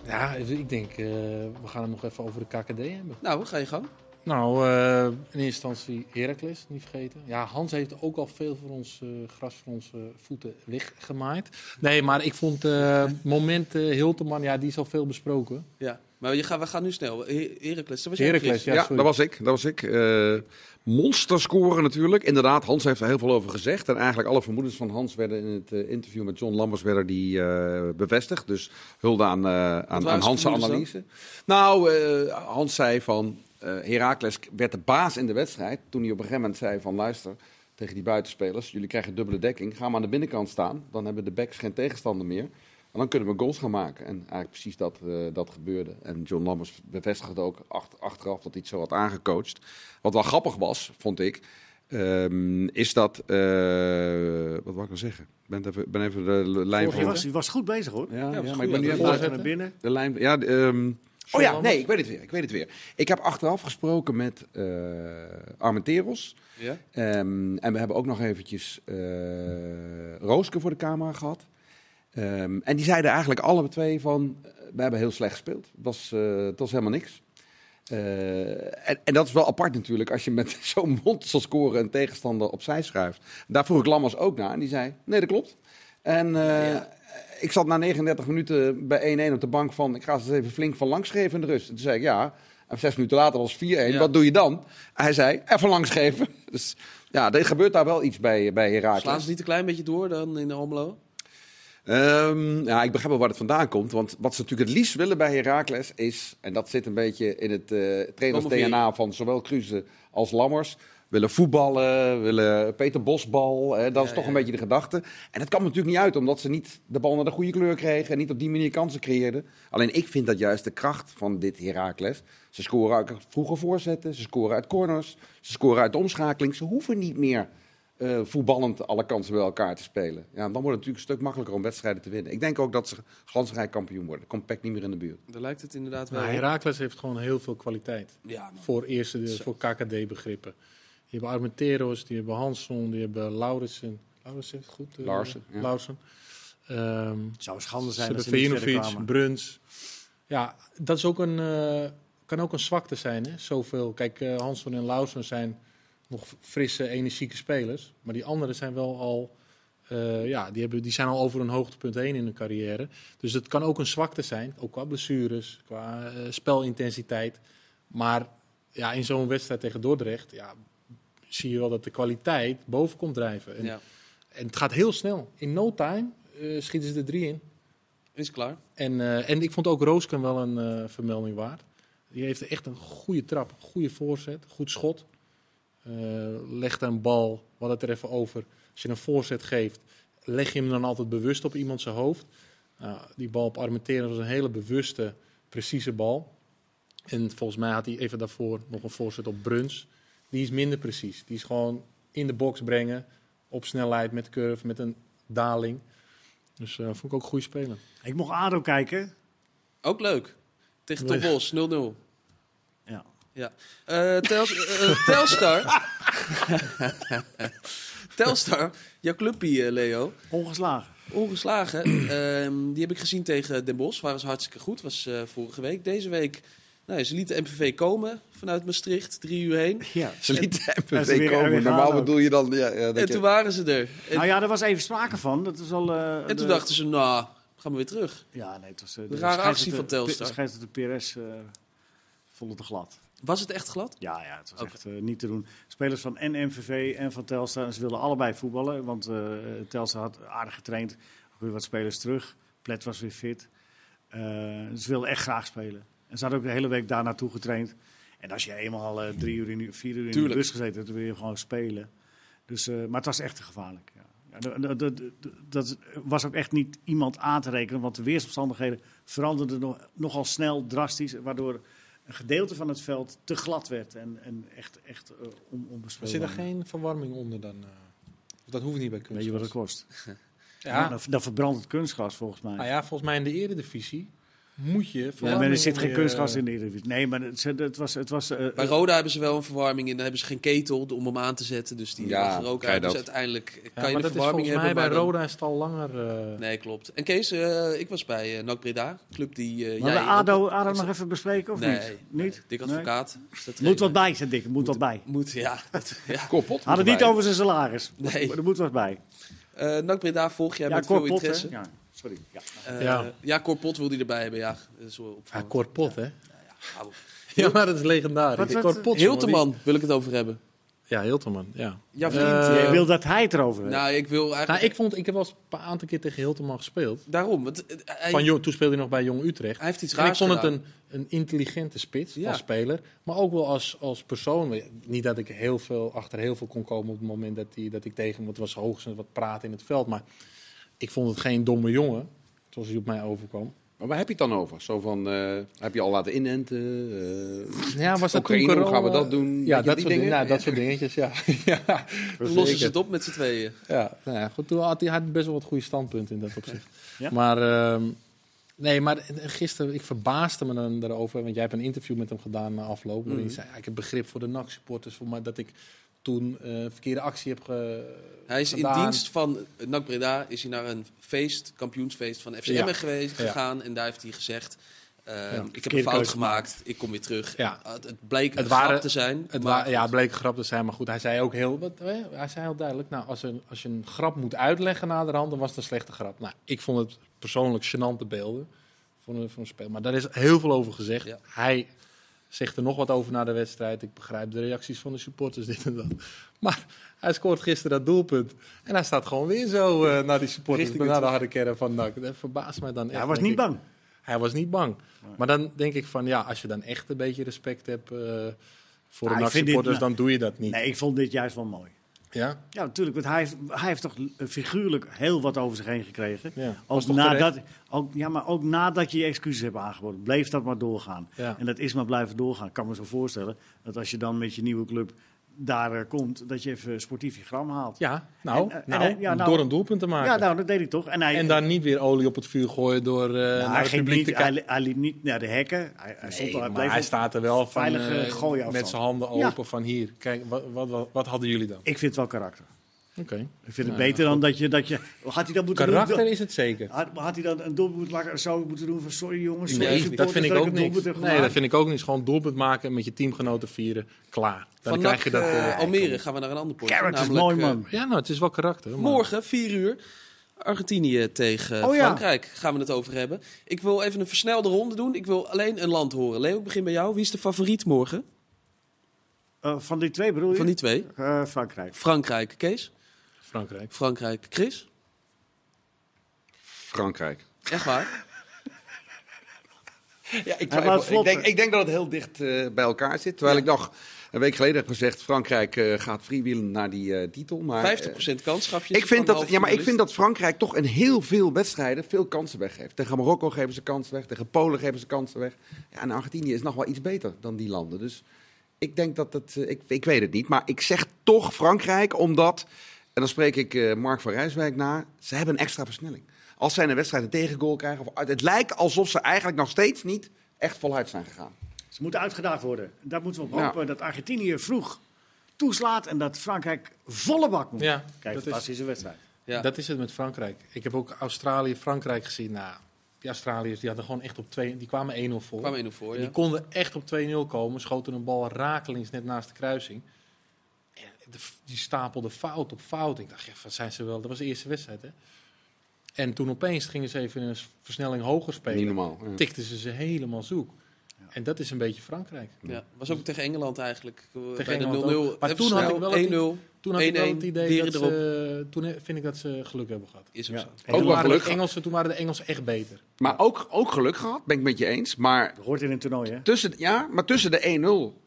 ja, ik denk, we gaan het nog even over de KKD hebben. Nou, ga je gang. Nou, in eerste instantie Heracles, niet vergeten. Ja, Hans heeft ook al veel voor ons gras voor onze voeten weggemaaid. Nee, maar ik vond eh moment Hilteman, ja, die is al veel besproken. Ja. Maar je gaat, we gaan nu snel. He- Heracles, dat was Heracles, ja, Ja, dat was ik. Dat was ik. Eh monster scoren natuurlijk. Inderdaad, Hans heeft er heel veel over gezegd. En eigenlijk alle vermoedens van Hans werden in het eh, interview met John Lammers werden die, eh, bevestigd. Dus hulde aan, eh aan, Hans' analyse. Nou, eh, Hans zei van... eh Heracles werd de baas in de wedstrijd. Toen hij op een gegeven moment zei van... Luister, tegen die buitenspelers. Jullie krijgen dubbele dekking. Ga maar aan de binnenkant staan. Dan hebben de backs geen tegenstander meer. En dan kunnen we goals gaan maken. En eigenlijk precies dat, eh, dat gebeurde. En John Lammers bevestigde ook ach- achteraf dat hij het zo had aangecoacht. Wat wel grappig was, vond ik, ehm, is dat... eh, wat wou ik nou zeggen? Ik ben even, ben even de lijn Je van... was, je was goed bezig hoor. Ja, ja, was maar goed, ik ben nu even naar binnen. de lijn. Ja, de, ehm, oh ja, Lammers? nee, ik weet het weer. Ik weet het weer. Ik heb achteraf gesproken met eh Armenteros. Ja? Ehm, en we hebben ook nog eventjes eh Rooske voor de camera gehad. Ehm, en die zeiden eigenlijk alle twee van, eh, we hebben heel slecht gespeeld. Het was, eh, het was helemaal niks. Eh, en, en dat is wel apart natuurlijk, als je met zo'n monster score een tegenstander opzij schuift. Daar vroeg ik Lammers ook naar en die zei, nee dat klopt. En ik zat na 39 minuten bij 1-1 op de bank van, ik ga ze even flink van langs geven in de rust. En toen zei ik, ja, en zes minuten later was het 4-1, Ja. wat doe je dan? Hij zei, even langs geven. Dus ja, er gebeurt daar wel iets bij, bij Herakles. Slaan ze niet een klein beetje door dan in de Almelo? Ehm, ja, ik begrijp wel waar het vandaan komt. Want wat ze natuurlijk het liefst willen bij Heracles is... en dat zit een beetje in het eh trainers-DNA van zowel Kruse als Lammers... willen voetballen, willen Peter Bosbal. Hè, dat is toch ja. een beetje de gedachte. En dat kan natuurlijk niet uit, omdat ze niet de bal naar de goede kleur kregen... en niet op die manier kansen creëerden. Alleen ik vind dat juist de kracht van dit Heracles. Ze scoren uit vroege voorzetten, ze scoren uit corners... ze scoren uit de omschakeling. Ze hoeven niet meer eh, voetballend alle kansen bij elkaar te spelen. Ja, dan wordt het natuurlijk een stuk makkelijker om wedstrijden te winnen. Ik denk ook dat ze glansrijk kampioen worden. Komt PEC niet meer in de buurt. Daar lijkt het inderdaad wel Maar op. Heracles heeft gewoon heel veel kwaliteit. Ja. Voor, eerste, voor KKD-begrippen. Die hebben Armenteros, die hebben Hansson, die hebben Laurensen. Laurensen, is het goed? eh, Larsen, ja. Larsen. Ehm, Het zou een schande zijn als ze Vejinovic. Bruns. Ja, dat is ook een, eh, kan ook een zwakte zijn. Hè? Zoveel. Kijk, Hansson en Lausen zijn nog frisse, energieke spelers. Maar die anderen zijn wel al... eh, ja, die, hebben, die zijn al over een hoogtepunt heen in hun carrière. Dus het kan ook een zwakte zijn. Ook qua blessures, qua eh, spelintensiteit. Maar ja, in zo'n wedstrijd tegen Dordrecht... Ja, zie je wel dat de kwaliteit boven komt drijven. En, Ja, en het gaat heel snel. In no time eh, schieten ze er drie in. is klaar. En, en ik vond ook Roosken wel een vermelding waard. Die heeft echt een goede trap, goede voorzet, goed schot. Eh legt een bal, hadden het er even over. Als je een voorzet geeft, leg je hem dan altijd bewust op iemand zijn hoofd. Nou, die bal op Armenteren was een hele bewuste, precieze bal. En volgens mij had hij even daarvoor nog een voorzet op Bruns. Die is minder precies. Die is gewoon in de box brengen, op snelheid, met curve, met een daling. Dus eh vond ik ook een goede speler. Ik mocht ADO kijken. Ook leuk. Tegen Nee. Top Bos, 0-0. Ja. Eh, Tels- eh, Telstar. Telstar, jouw clubpie, Leo. Ongeslagen. Ongeslagen. Ehm, die heb ik gezien tegen Den Bosch. Waren ze hartstikke goed. Was eh, vorige week. Deze week, nou, ze lieten MVV komen vanuit Maastricht. Drie uur heen. Ja. Ze lieten MVV weer- komen. Normaal ook. bedoel je dan... Ja, ja, dat En je- toen waren ze er. En, Nou ja, er was even sprake van. Dat is al, eh, en toen de- dachten ze, nou, gaan we weer terug. Ja, nee, het was... Een eh, rare actie van Telstar. De scheidsrechter de PRS eh vond het te glad. Was het echt glad? Ja, ja, het was echt eh, niet te doen. Spelers van en MVV en van Telstar, ze wilden allebei voetballen. Want eh Telstar had aardig getraind. Ook weer wat spelers terug. Plet was weer fit. Eh, ze wilden echt graag spelen. En ze hadden ook de hele week daar naartoe getraind. En als je eenmaal drie uur, in, vier uur in de bus gezeten hebt, dan wil je gewoon spelen. Dus, maar het was echt te gevaarlijk. Ja. Ja, dat- was ook echt niet iemand aan te rekenen, want de weersomstandigheden veranderden nog, nogal snel, drastisch, waardoor een gedeelte van het veld te glad werd en, en echt, echt uh, on, Maar onbespeelbaar. zit er geen verwarming onder dan? eh? Of dat hoeft niet bij kunstgras. Weet je wat het kost? Ja. Dan, dan verbrandt het kunstgras volgens mij. Nou ja, volgens mij in de eredivisie moet je Ja, maar er zit geen je- kunstgras in de Eredivisie. Nee, maar het, het was... Het was eh, Bij Roda hebben ze wel een verwarming en dan hebben ze geen ketel om hem aan te zetten. Dus die Ja, er ook uit. Dus uiteindelijk Ja, kan maar je de dat is verwarming volgens hebben. mij bij dan- Roda is het al langer... eh, Nee, klopt. En Kees, eh, ik was bij uh, NAC Breda, club die eh maar jij... ADO, ADO nog even bespreken of nee, niet? Niet? Dik Nee? advocaat. Moet wat bij, zei Dick. Moet wat bij. Moet, ja. Dat, ja. Korpot. Had het niet over zijn salaris. Nee. Maar er moet wat bij. Eh, NAC Breda volg jij ja, met veel interesse. Ja, sorry. Ja. Eh, Ja. ja. Wil die erbij hebben, ja. Ja. Korpot, hè? Op. Ja, maar dat is legendarisch. Wat- wat- Korpot, jongen, Hilteman wil ik het over hebben. Ja, Hilteman, ja. Vriend. Eh, Jij wil dat hij het erover heeft. nou, ik wil eigenlijk... Nou, ik, vond, ik heb wel eens een aantal keer tegen Hilteman gespeeld. Daarom. Want, eh, hij, Van, jong- toen speelde hij nog bij Jong Utrecht. hij heeft iets En ik raars vond het een, een intelligente spits Ja. als speler. Maar ook wel als, als persoon. Niet dat ik heel veel, achter heel veel kon komen op het moment dat, die, dat ik tegen hem... Het was hoogstens wat praten in het veld. Maar ik vond het geen domme jongen. Zoals hij op mij overkwam. Maar waar heb je het dan over? Zo van, eh, heb je al laten inenten? eh, Ja, was dat Oekraïne, toen gaan we dat doen? Ja, dat, die soort, dingen? dingen, nou, dat Ja. soort dingetjes, ja. ja lossen ze het op met z'n tweeën. Ja, nou ja, goed, toen had hij had best wel wat goede standpunten in dat opzicht. Ja? Maar, ehm, nee, maar gisteren, ik verbaasde me dan daarover, want jij hebt een interview met hem gedaan na afloop, waarin Mhm. hij zei, ja, ik heb begrip voor de NAC-supporters, voor mij dat ik toen een verkeerde actie heb ge, Hij is in dienst van NAC Breda is hij naar een feest, kampioensfeest van FCM Ja. geweest, Ja. gegaan. En daar heeft hij gezegd, eh, ik heb een fout gemaakt, ik kom weer terug. Ja. Het, bleek Het een waren- grap te zijn. Het maar ja, het bleek een grap te zijn, maar goed, hij zei ook heel, wat, hij zei heel duidelijk, nou, als, een, als je een grap moet uitleggen na de hand, dan was het een slechte grap. Nou, ik vond het persoonlijk gênante beelden voor een, een spel, maar daar is heel veel over gezegd. Ja. Hij zegt er nog wat over na de wedstrijd. Ik begrijp de reacties van de supporters, dit en dat. Maar hij scoort gisteren dat doelpunt. En hij staat gewoon weer zo eh, naar die supporters, Richting naar de harde kern van NAC. Dat verbaast mij dan echt. hij was niet ik. bang. Hij was niet bang. Maar dan denk ik van, ja, als je dan echt een beetje respect hebt eh, voor Ah, de dit- nou- dan doe je dat niet. Nee, ik vond dit juist wel mooi. Ja? Ja, natuurlijk. Want hij heeft, hij heeft toch figuurlijk heel wat over zich heen gekregen. Ja. Ook nadat, ook, ja, maar ook nadat je je excuses hebt aangeboden, bleef dat maar doorgaan. Ja. En dat is maar blijven doorgaan. Ik kan me zo voorstellen dat als je dan met je nieuwe club daar eh, komt, dat je even sportief je gram haalt. Ja, nou, En, eh, nou, en, eh, ja, nou- door een doelpunt te maken. Ja, nou, dat deed hij toch. En, hij, en daar niet weer olie op het vuur gooien door nou, naar het publiek te kijken. hij, hij liep niet naar de hekken. Hij, hij Nee, maar hij staat er wel van met zijn handen Ja. open van hier. Kijk, wat, wat, wat, wat hadden jullie dan? Ik vind het wel karakter. Oké. Ik vind het Nou, beter dan dat je, dat je... Had hij dan moeten Karakter doen? is het zeker. Had, had hij dan een doelpunt moeten maken? Zou moeten doen van sorry jongens, sorry Nee, dat vind ik dat ook heb Nee, dat vind ik ook niet. Gewoon doelpunt maken met je teamgenoten vieren. Klaar. Dan Van krijg je dat. eh, eh, Almere gaan we naar een ander potje. Character is namelijk, mooi, eh, man. ja, nou, het is wel karakter. maar- Morgen, 4 uur, Argentinië tegen Oh ja. Frankrijk gaan we het over hebben. Ik wil even een versnelde ronde doen. Ik wil alleen een land horen. Leo, ik begin bij jou. Wie is de favoriet morgen Eh, van die twee bedoel je? van die twee? Eh, Frankrijk. Frankrijk, Kees. Frankrijk. Frankrijk, Chris. Frankrijk. Echt waar? Ja, ik, twijfel. ik, denk, ik denk dat het heel dicht eh, bij elkaar zit. Terwijl ik nog een week geleden heb gezegd... Frankrijk eh, gaat freewheelen naar die eh, titel. Maar, 50% eh, kans gaf je. ik vind dat, ja, maar ik vind dat Frankrijk toch in heel veel wedstrijden veel kansen weggeeft. Tegen Marokko geven ze kansen weg. Tegen Polen geven ze kansen weg. Ja, en Argentinië is nog wel iets beter dan die landen. Dus ik denk dat het... ik, ik weet het niet. Maar ik zeg toch Frankrijk omdat... En dan spreek ik eh, Mark van Rijswijk na. Ze hebben een extra versnelling. Als zij een wedstrijd een tegengoal krijgen... Of het lijkt alsof ze eigenlijk nog steeds niet echt voluit zijn gegaan. Ze moeten uitgedaagd worden. Daar moeten we op Ja. hopen dat Argentinië vroeg toeslaat en dat Frankrijk volle bak moet. Ja, Kijk, dat is, fantastische wedstrijd. Ja. dat is het met Frankrijk. Ik heb ook Australië, Frankrijk gezien. Nou, die Australiërs die hadden gewoon echt op 2... Die kwamen 1-0 voor. kwam er nog voor. En Ja. Die konden echt op 2-0 komen. Schoten een bal rakelings net naast de kruising. De- die stapelde fout op fout. Ik dacht, ja, wat zijn ze wel... Dat was de eerste wedstrijd, hè? En toen opeens gingen ze even een versnelling hoger Niet spelen. normaal. ja. Tikten ze ze helemaal zoek. En dat is een beetje Frankrijk. Ja, was ook tegen Engeland eigenlijk. Tegen Bij de 0-0. Engeland ook. Maar toen had ik wel het- 1-0. Toen had ik wel 1-1, het idee dat ze, Toen vind ik dat ze geluk hebben gehad. Is Ja. Ook toen, wel waren geluk de Engelsen, toen waren de Engelsen echt beter. Maar ook, ook geluk gehad, ben ik met je eens. Maar Dat hoort in een toernooi, hè? tussen, ja, maar tussen de 1-0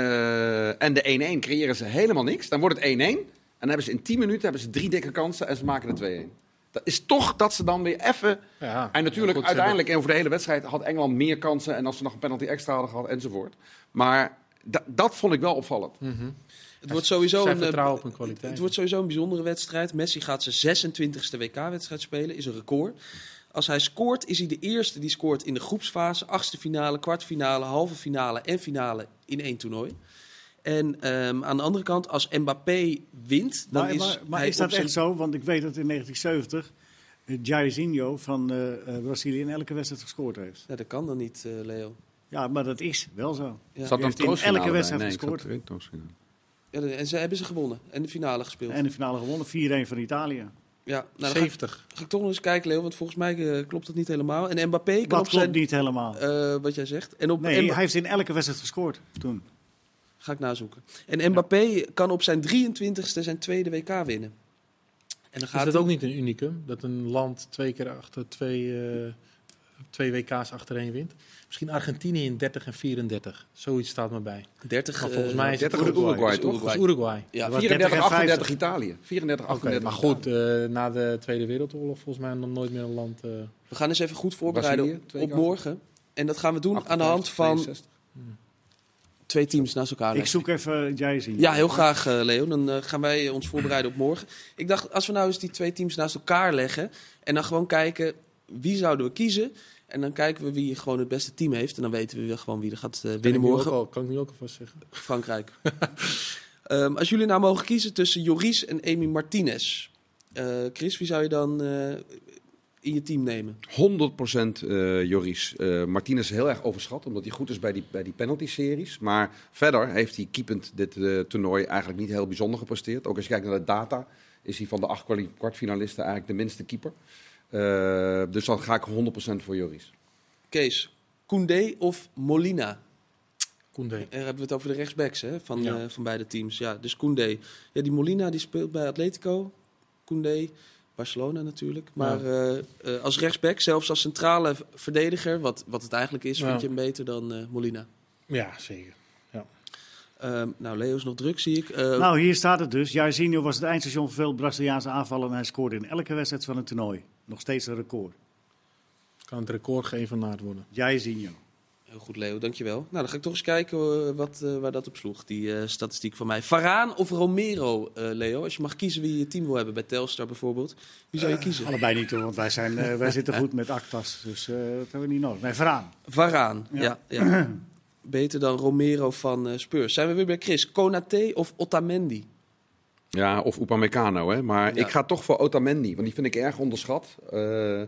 eh, en de 1-1 creëren ze helemaal niks. Dan wordt het 1-1. En dan hebben ze in 10 minuten hebben ze drie dikke kansen en ze maken er 2-1. Dat is toch dat ze dan weer even... Ja, En natuurlijk, goed, uiteindelijk over de hele wedstrijd had Engeland meer kansen. En als ze nog een penalty extra hadden gehad, enzovoort. Maar da- dat vond ik wel opvallend. Mhm. Het wordt sowieso een, eh, op kwaliteit. Het wordt sowieso een bijzondere wedstrijd. Messi gaat zijn 26e WK-wedstrijd spelen, is een record. Als hij scoort, is hij de eerste die scoort in de groepsfase, achtste finale, kwartfinale, halve finale en finale in één toernooi. En ehm, aan de andere kant, als Mbappé wint, dan Maar, is maar, maar hij is dat zijn- echt zo? Want ik weet dat in 1970 uh, Jairzinho van eh, eh, Brazilië in elke wedstrijd gescoord heeft. Ja, dat kan dan niet, eh, Leo. Ja, maar dat is wel zo. Ja. Zat heeft in elke wedstrijd Nee, gescoord. Ja, en ze hebben ze gewonnen en de finale gespeeld. En de finale gewonnen, 4-1 van Italië. Ja, nou, dan ga ik, 70. ga ik toch nog eens kijken, Leo, want volgens mij eh, klopt dat niet helemaal. En Mbappé kan Dat op klopt zijn, niet helemaal. eh, wat jij zegt. En op Nee, hij heeft in elke wedstrijd gescoord toen. Ga ik nazoeken. En Mbappé kan op zijn 23ste zijn tweede WK winnen. En dan Is gaat dat hij- ook niet een unicum? Dat een land twee keer achter twee, eh, twee WK's achtereen wint? Misschien Argentinië in 30 en 34. Zoiets staat me bij. 30. Maar volgens eh, mij is het 30 Uruguay. Uruguay, toch? Is Uruguay. Ja, Dat was 34, 30 en 38 50. Italië. 34, Oké, 38 maar goed, eh, na de Tweede Wereldoorlog volgens mij nog nooit meer een land... eh, we gaan eens even goed voorbereiden Brazilië, op, morgen. En dat gaan we doen aan de hand 58, van 62. twee teams naast elkaar. Ik zoek even Jairzinho. Ja, heel graag, eh, Leo. Dan gaan wij ons voorbereiden op morgen. Ik dacht, als we nou eens die twee teams naast elkaar leggen... en dan gewoon kijken, wie zouden we kiezen... En dan kijken we wie gewoon het beste team heeft. En dan weten we weer gewoon wie er gaat eh, kan, ik winnen nu ook morgen. al, kan ik nu ook alvast zeggen. Frankrijk. Ehm, als jullie nou mogen kiezen tussen Joris en Amy Martinez. eh, Chris, wie zou je dan eh, in je team nemen? 100% eh Joris. Eh Martinez is heel erg overschat, omdat hij goed is bij die, bij die penalty-series. Maar verder heeft hij keepend dit eh, toernooi eigenlijk niet heel bijzonder gepresteerd. Ook als je kijkt naar de data, is hij van de acht kwartfinalisten eigenlijk de minste keeper. Eh, dus dan ga ik 100% voor Joris. Kees, Koundé of Molina? Koundé. Daar hebben we het over de rechtsbacks hè, van, Ja. eh, van beide teams. Ja, dus Koundé. Ja, die Molina die speelt bij Atletico. Koundé, Barcelona natuurlijk. Maar eh, eh, als rechtsback, zelfs als centrale verdediger, wat, wat het eigenlijk is, Ja. vind je hem beter dan eh, Molina. Ja, zeker. Ehm, nou, Leo is nog druk, zie ik. Eh, Nou, hier staat het dus. Jairzinho was het eindstation voor veel Braziliaanse aanvallen en hij scoorde in elke wedstrijd van het toernooi. Nog steeds een record. Kan het record geëvenaard worden. Jairzinho. Heel goed, Leo, dankjewel. Nou, dan ga ik toch eens kijken eh, wat, eh, waar dat op sloeg, die eh, statistiek van mij. Varaan of Romero, eh, Leo? Als je mag kiezen wie je je team wil hebben bij Telstar bijvoorbeeld. Wie zou je kiezen? Allebei niet hoor, want wij, zijn, eh, wij zitten goed met Actas. Dus eh, dat hebben we niet nodig. Nee, Varaan. Varaan, ja. Ja. ja, Beter dan Romero van Spurs. Zijn we weer bij Chris. Konaté of Otamendi? Ja, of Upamecano, hè. Maar Ja. ik ga toch voor Otamendi, want die vind ik erg onderschat. Eh,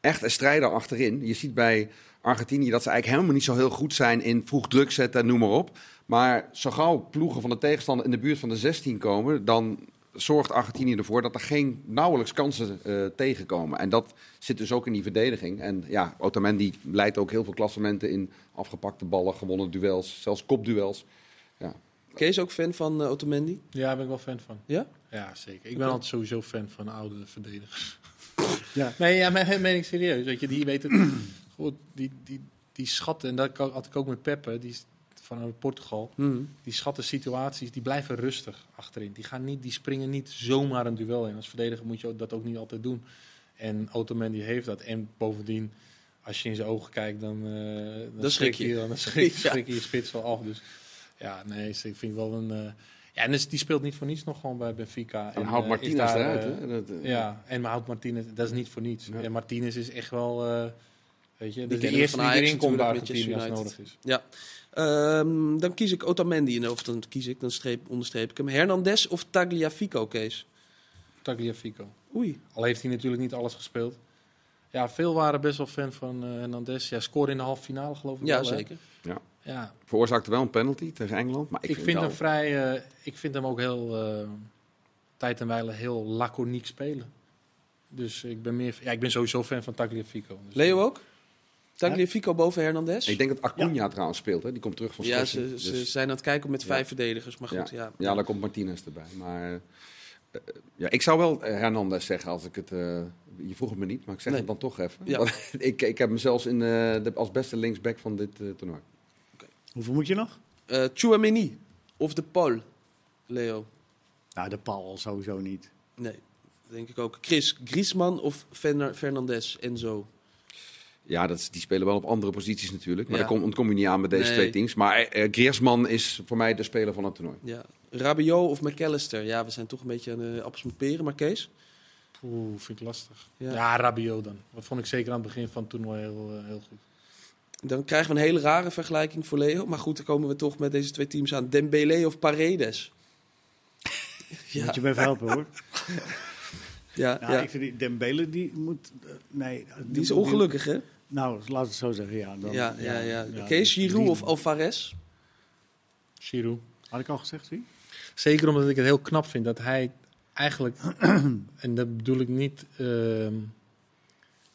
echt een strijder achterin. Je ziet bij Argentinië dat ze eigenlijk helemaal niet zo heel goed zijn in vroeg druk zetten en noem maar op. Maar zo gauw ploegen van de tegenstander in de buurt van de 16 komen, dan zorgt Argentinië ervoor dat er geen nauwelijks kansen eh, tegenkomen. En dat zit dus ook in die verdediging. En ja, Otamendi leidt ook heel veel klassementen in afgepakte ballen, gewonnen duels, zelfs kopduels. Kees ook fan van eh, Otamendi? Ja, daar ben ik wel fan van. Ja? Ja, zeker. Ik ben altijd sowieso fan van oude verdedigers. Ja. Nee, ja, maar meen ik serieus. Weet je, die weten goed, die, die, die schatten, en dat had ik ook met Peppe, die is van Portugal. Mhm. Die schatten situaties, die blijven rustig achterin. Die, gaan niet, die springen niet zomaar een duel in. Als verdediger moet je dat ook niet altijd doen. En Otamendi heeft dat. En bovendien, als je in zijn ogen kijkt, dan, eh, dan, schrik je. Dan schrik, schrik je je spits wel af. Dus ja, nee, ik vind wel een... eh, ja, en dus, die speelt niet voor niets nog gewoon bij Benfica. Dan En, houdt eh, Martinez daar, eruit. eh, hè. Dat, ja, en maar houdt Martinez, dat is niet voor niets. Ja. En Martinez is echt wel, eh, weet je, dat is de eerste die erin komt bij Argentinië als Manchester nodig is. Ja. Ehm, dan kies ik Otamendi. en Of dan kies ik, dan streep, onderstreep ik hem. Hernandez of Tagliafico, Kees? Tagliafico. Oei. Al heeft hij natuurlijk niet alles gespeeld. Ja, veel waren best wel fan van eh Hernandez. Ja, scoorde in de halve finale geloof ik Ja, wel. hè? zeker. Ja, veroorzaakte wel een penalty tegen Engeland. Maar ik, ik, vind wel- hem vrij, eh, ik vind hem ook heel, eh, tijd en wijle heel laconiek spelen. Dus ik ben meer, ja, ik ben sowieso fan van Tagliafico. Dus, Leo ook? Tagliafico boven Hernandez? Ik denk dat Acuna trouwens speelt. Hè. Die komt terug van ja, ze, ze Dus- zijn aan het kijken met Ja. vijf verdedigers. Maar goed, ja. ja, daar komt Martinez erbij. Maar eh, ja, ik zou wel eh, Hernandez zeggen als ik het... eh, je vroeg het me niet, maar ik zeg Nee. het dan toch even. Ja. Ik, ik heb hem zelfs in, eh, de, als beste linksback van dit eh, toernooi. Hoeveel moet je nog? Eh Chouameni of de Paul, Leo? Nou, de Paul sowieso niet. Nee, denk ik ook. Chris, Griezmann of Ferna- Fernandes, Enzo? Ja, dat die spelen wel op andere posities natuurlijk. Maar Ja. daar kom, ontkom je niet aan met deze Nee. twee teams. Maar eh, Griezmann is voor mij de speler van het toernooi. Ja. Rabiot of McAllister? Ja, we zijn toch een beetje aan de appels met peren, maar Kees? Oeh, vind ik lastig. Ja. Ja, Rabiot dan. Dat vond ik zeker aan het begin van het toernooi heel, heel goed. Dan krijgen we een hele rare vergelijking voor Leo. Maar goed, dan komen we toch met deze twee teams aan. Dembele of Paredes? ja, Moet je me even helpen hoor. ja, Nou, ja. ik vind die Dembele, die moet... eh, nee. Die is ongelukkig, hè? Nou, laat het zo zeggen, ja. Dan, Ja, ja, ja. ja, Giroud of Alvarez? Giroud. Had ik al gezegd, wie? Zeker omdat ik het heel knap vind dat hij eigenlijk, en dat bedoel ik niet, ehm,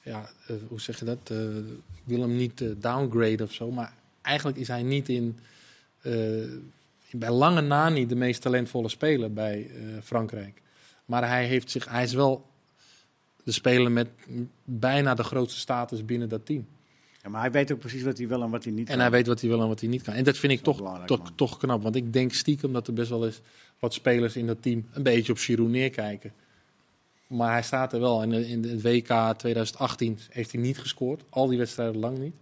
ja, eh, hoe zeg je dat? Eh, ik wil hem niet eh, downgraden of zo, maar eigenlijk is hij niet in, bij lange na niet de meest talentvolle speler bij Frankrijk. Maar hij, heeft zich, hij is wel de speler met bijna de grootste status binnen dat team. Ja, maar hij weet ook precies wat hij wil en wat hij niet En kan. hij weet wat hij wil en wat hij niet kan. En dat vind ik Dat toch, wel toch, toch knap. Want ik denk stiekem dat er best wel eens wat spelers in dat team een beetje op Giroud neerkijken. Maar hij staat er wel. En in het WK 2018 heeft hij niet gescoord. Al die wedstrijden lang niet.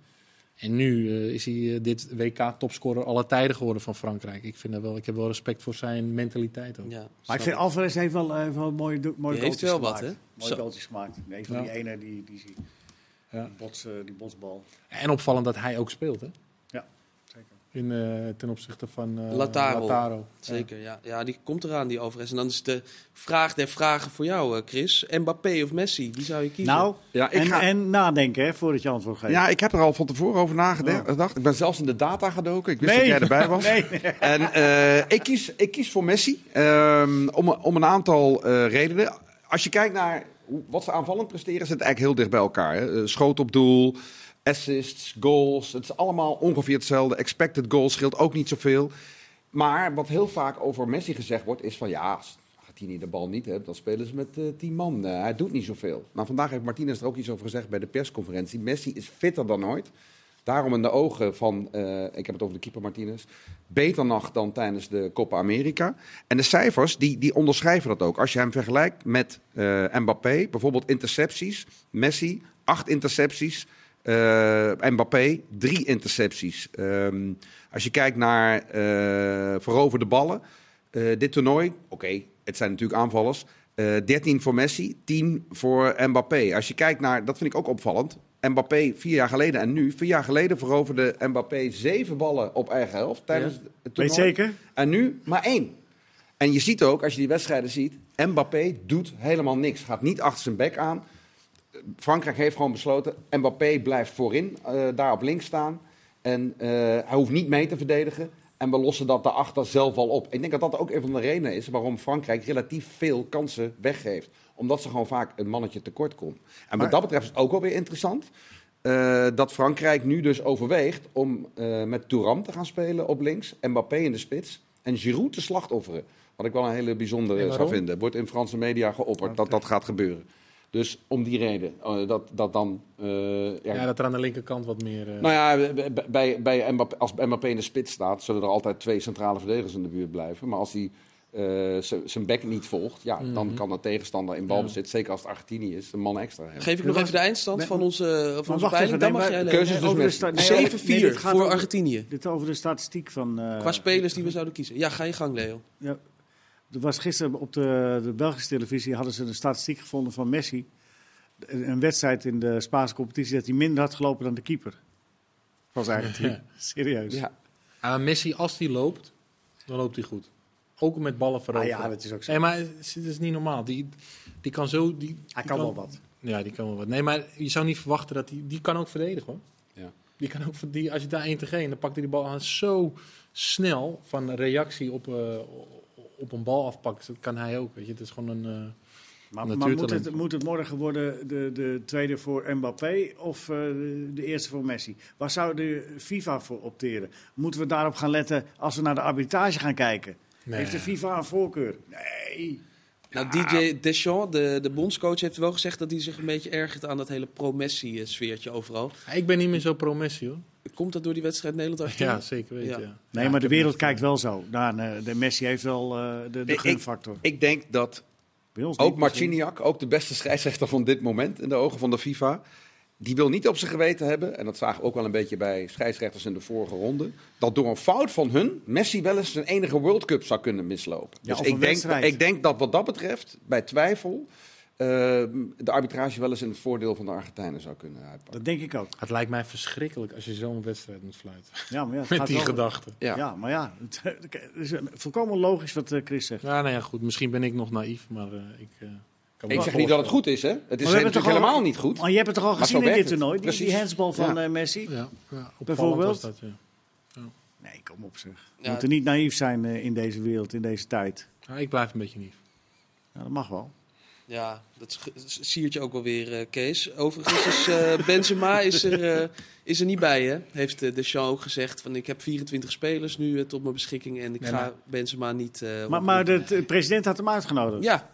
En nu eh, is hij eh, dit WK topscorer alle tijden geworden van Frankrijk. Ik, vind dat wel, ik heb wel respect voor zijn mentaliteit ook. Ja, Maar ik vind Alvarez heeft wel, eh, wel mooie, mooie heeft wel wat, gemaakt. hè? Mooie goaltjes gemaakt. Nee, van Ja. die ene, die, die, die, Ja. bots, eh, die botsbal. En opvallend dat hij ook speelt. Hè? In, eh, ten opzichte van eh, Lataro. Zeker, ja. ja. Die komt eraan, die Alvarez. En dan is de vraag der vragen voor jou, eh, Chris. Mbappé of Messi? Wie zou je kiezen? Nou, Ja, ik en, ga- en nadenken hè, voordat je antwoord geeft. Ja, ik heb er al van tevoren over nagedacht. Ik ben zelfs in de data gedoken. Ik wist nee. dat jij erbij was. nee. En eh, ik, kies, ik kies voor Messi ehm, om, om een aantal eh, redenen. Als je kijkt naar wat ze aanvallend presteren, zit eigenlijk heel dicht bij elkaar. Hè. Eh, Schoot op doel, assists, goals. Het is allemaal ongeveer hetzelfde. Expected goals scheelt ook niet zoveel. Maar wat heel vaak over Messi gezegd wordt, is van ja, als Argentinië de bal niet hebt, dan spelen ze met eh, tien man. Eh, hij doet niet zoveel. Maar vandaag heeft Martinez er ook iets over gezegd bij de persconferentie. Messi is fitter dan ooit. Daarom in de ogen van, eh, ik heb het over de keeper Martinez, beter nog dan tijdens de Copa America. En de cijfers, die, die onderschrijven dat ook. Als je hem vergelijkt met eh, Mbappé, bijvoorbeeld intercepties. Messi, acht intercepties Eh, Mbappé, drie intercepties. Ehm, als je kijkt naar veroverde ballen, dit toernooi, oké, het zijn natuurlijk aanvallers. Eh 13 voor Messi, 10 voor Mbappé. Als je kijkt naar, dat vind ik ook opvallend. Mbappé vier jaar geleden en nu. Vier jaar geleden veroverde Mbappé zeven ballen op eigen helft tijdens Ja. het Weet toernooi. je zeker? En nu maar één. En je ziet ook, als je die wedstrijden ziet, Mbappé doet helemaal niks. Gaat niet achter zijn bek aan. Frankrijk heeft gewoon besloten, Mbappé blijft voorin, eh, daar op links staan. En eh, hij hoeft niet mee te verdedigen. En we lossen dat daarachter zelf al op. Ik denk dat dat ook een van de redenen is waarom Frankrijk relatief veel kansen weggeeft. Omdat ze gewoon vaak een mannetje tekort komt. En wat dat betreft is het ook wel weer interessant. eh, dat Frankrijk nu dus overweegt om eh, met Touram te gaan spelen op links. Mbappé in de spits. En Giroud te slachtofferen. Wat ik wel een hele bijzondere zou vinden. Wordt in Franse media geopperd dat dat gaat gebeuren. Dus om die reden. eh, dat, dat dan... ja, Ja, dat er aan de linkerkant wat meer... nou ja, bij- bij, Mbappé, als Mbappé in de spits staat, zullen er altijd twee centrale verdedigers in de buurt blijven. Maar als hij eh, zijn bek niet volgt, ja, dan kan de tegenstander in balbezit, zeker als het Argentinië is, een man extra hebben. Geef ik nog even de eindstand Nee, van onze, van Maar onze wacht peiling. Dan mag jij de lezen. keuze is dus over de Messi. sta- Nee, nee, 7-4 nee, dit gaat voor Argentinië. Dit over de statistiek van... eh, Qua spelers die we zouden kiezen. Ja, ga je gang, Leo. Ja, er was gisteren op de, de Belgische televisie hadden ze een statistiek gevonden van Messi. Een, een wedstrijd in de Spaanse competitie dat hij minder had gelopen dan de keeper. Van zijn eigen team. Serieus. Ja. Ah, Messi, als hij loopt, dan loopt hij goed. Ook met ballen Ah, veroveren. ja, dat is ook zo. Nee, maar het is, het is niet normaal. Die, die kan zo... Die, Hij die kan wel wat. Ja, die kan wel wat. Nee, maar je zou niet verwachten dat hij... Die kan ook verdedigen, hoor. Ja. Die kan ook, die, als je daar 1 tegen 1, dan pakt hij die bal aan zo snel van reactie op, eh, op een bal afpakken. Dat kan hij ook, weet je. Het is gewoon een... eh, Maar, maar moet, het, moet het morgen worden de, de tweede voor Mbappé of eh, de, de eerste voor Messi? Waar zou de FIFA voor opteren? Moeten we daarop gaan letten als we naar de arbitrage gaan kijken? Nee. Heeft de FIFA een voorkeur? Nee. Nou, DJ Deschamps, de, de bondscoach, heeft wel gezegd dat hij zich een beetje ergert aan dat hele pro-Messi-sfeertje overal. Ik ben niet meer zo pro-Messi, hoor. Komt dat door die wedstrijd Nederland-Argentinië? Ja, zeker weten, Ja. ja. Nee, Ja, maar de wereld kijkt wel zo. Nou, eh, de Messi heeft wel eh, de, de Ik- gunfactor. Ik denk dat Bij ons ook. Marciniak, ook de beste scheidsrechter van dit moment in de ogen van de FIFA, die wil niet op zijn geweten hebben, en dat zagen we ook wel een beetje bij scheidsrechters in de vorige ronde, dat door een fout van hun Messi wel eens zijn enige World Cup zou kunnen mislopen. Ja, dus of een ik denk, wedstrijd. ik denk dat wat dat betreft, bij twijfel, eh, de arbitrage wel eens in het voordeel van de Argentijnen zou kunnen uitpakken. Dat denk ik ook. Het lijkt mij verschrikkelijk als je zo'n wedstrijd moet fluiten. Ja, maar ja, het Met gaat die wel- gedachte. Ja. Ja. maar ja, het is volkomen logisch wat eh, Chris zegt. Ja, nou ja, goed. Misschien ben ik nog naïef, maar eh, ik eh, Ik zeg niet dat het goed is, hè? Het is Maar we hebben natuurlijk toch al- helemaal niet goed. Maar je hebt het toch al gezien in dit het. toernooi? Die, die handsbal van Ja. eh, Messi? Ja, ja, opvallend Bijvoorbeeld? dat, ja. Nee, kom op zeg. We Ja. moeten niet naïef zijn eh, in deze wereld, in deze tijd. Ja, ik blijf een beetje naïef. Ja, dat mag wel. Ja, dat siert je ook wel weer, eh, Kees. Overigens is eh, Benzema is er, eh, is er niet bij, hè? Heeft uh, Deschamps ook gezegd. Van, ik heb 24 spelers nu tot mijn beschikking en ik Nee, ga maar- Benzema niet... eh, Maar, maar de, de president had hem uitgenodigd. Ja,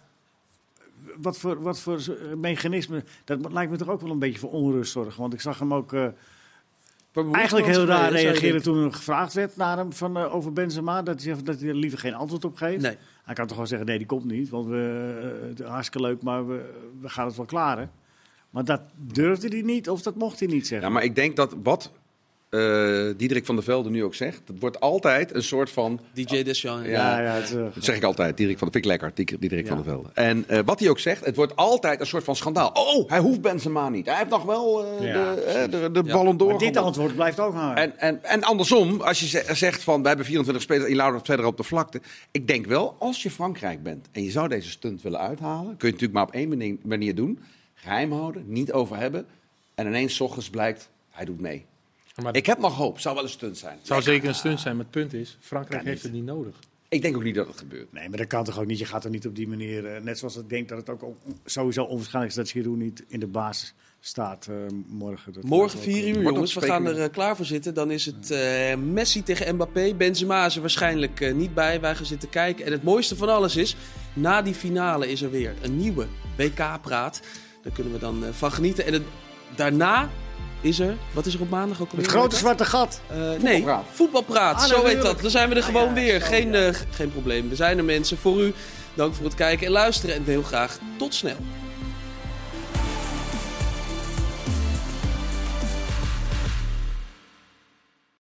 Wat voor, wat voor eh, mechanisme, dat lijkt me toch ook wel een beetje voor onrust zorgen. Want ik zag hem ook eh, eigenlijk heel raar reageren toen er gevraagd werd naar hem van, eh, over Benzema. Dat hij, dat hij er liever geen antwoord op geeft. Nee. Hij kan toch gewoon zeggen, nee, die komt niet. Want we, het is hartstikke leuk, maar we, we gaan het wel klaren. Maar dat durfde hij niet of dat mocht hij niet zeggen. Ja, maar ik denk dat wat eh Diederik van der Velde nu ook zegt, het wordt altijd een soort van DJ Deschamps. Ja. ja, ja, het, eh, Dat zeg ik altijd, Diederik van, vind ik lekker, Diederik Ja. van der Velde. En eh, wat hij ook zegt, het wordt altijd een soort van schandaal. Oh, hij hoeft Benzema niet. Hij heeft nog wel eh, Ja, de, de, de Ja. Ballon d'Or maar dit antwoord blijft ook hangen. En, en, en andersom, als je ze- zegt van, we hebben 24 spelers laat het verder op de vlakte. Ik denk wel, als je Frankrijk bent en je zou deze stunt willen uithalen, kun je het natuurlijk maar op één manier, manier doen. Geheim houden, niet over hebben. En ineens 's ochtends blijkt, hij doet mee. Maar Ik heb nog hoop, zou wel een stunt zijn. het zou zeker een stunt zijn, maar het punt is, Frankrijk heeft het niet nodig. Ik denk ook niet dat het gebeurt. Nee, maar dat kan toch ook niet. Je gaat er niet op die manier. eh, net zoals ik denk dat het ook on- sowieso onwaarschijnlijk is dat Giroud niet in de basis staat eh, morgen. Dat Morgen wordt ook, 4 eh, uur, jongens. We gaan er eh, klaar voor zitten. Dan is het eh, Messi tegen Mbappé. Benzema is er waarschijnlijk eh, niet bij. Wij gaan zitten kijken. En het mooiste van alles is, na die finale is er weer een nieuwe WK-praat. Daar kunnen we dan eh, van genieten. En het- daarna is er, wat is er op maandag ook alweer? Het grote zwarte gat. Eh, nee, Voetbalpraat. voetbalpraat. Ah, zo heet dat. Dan zijn we er gewoon ja, weer. zo, geen, ja. eh, geen probleem. We zijn er mensen voor u. Dank voor het kijken en luisteren. En heel graag tot snel.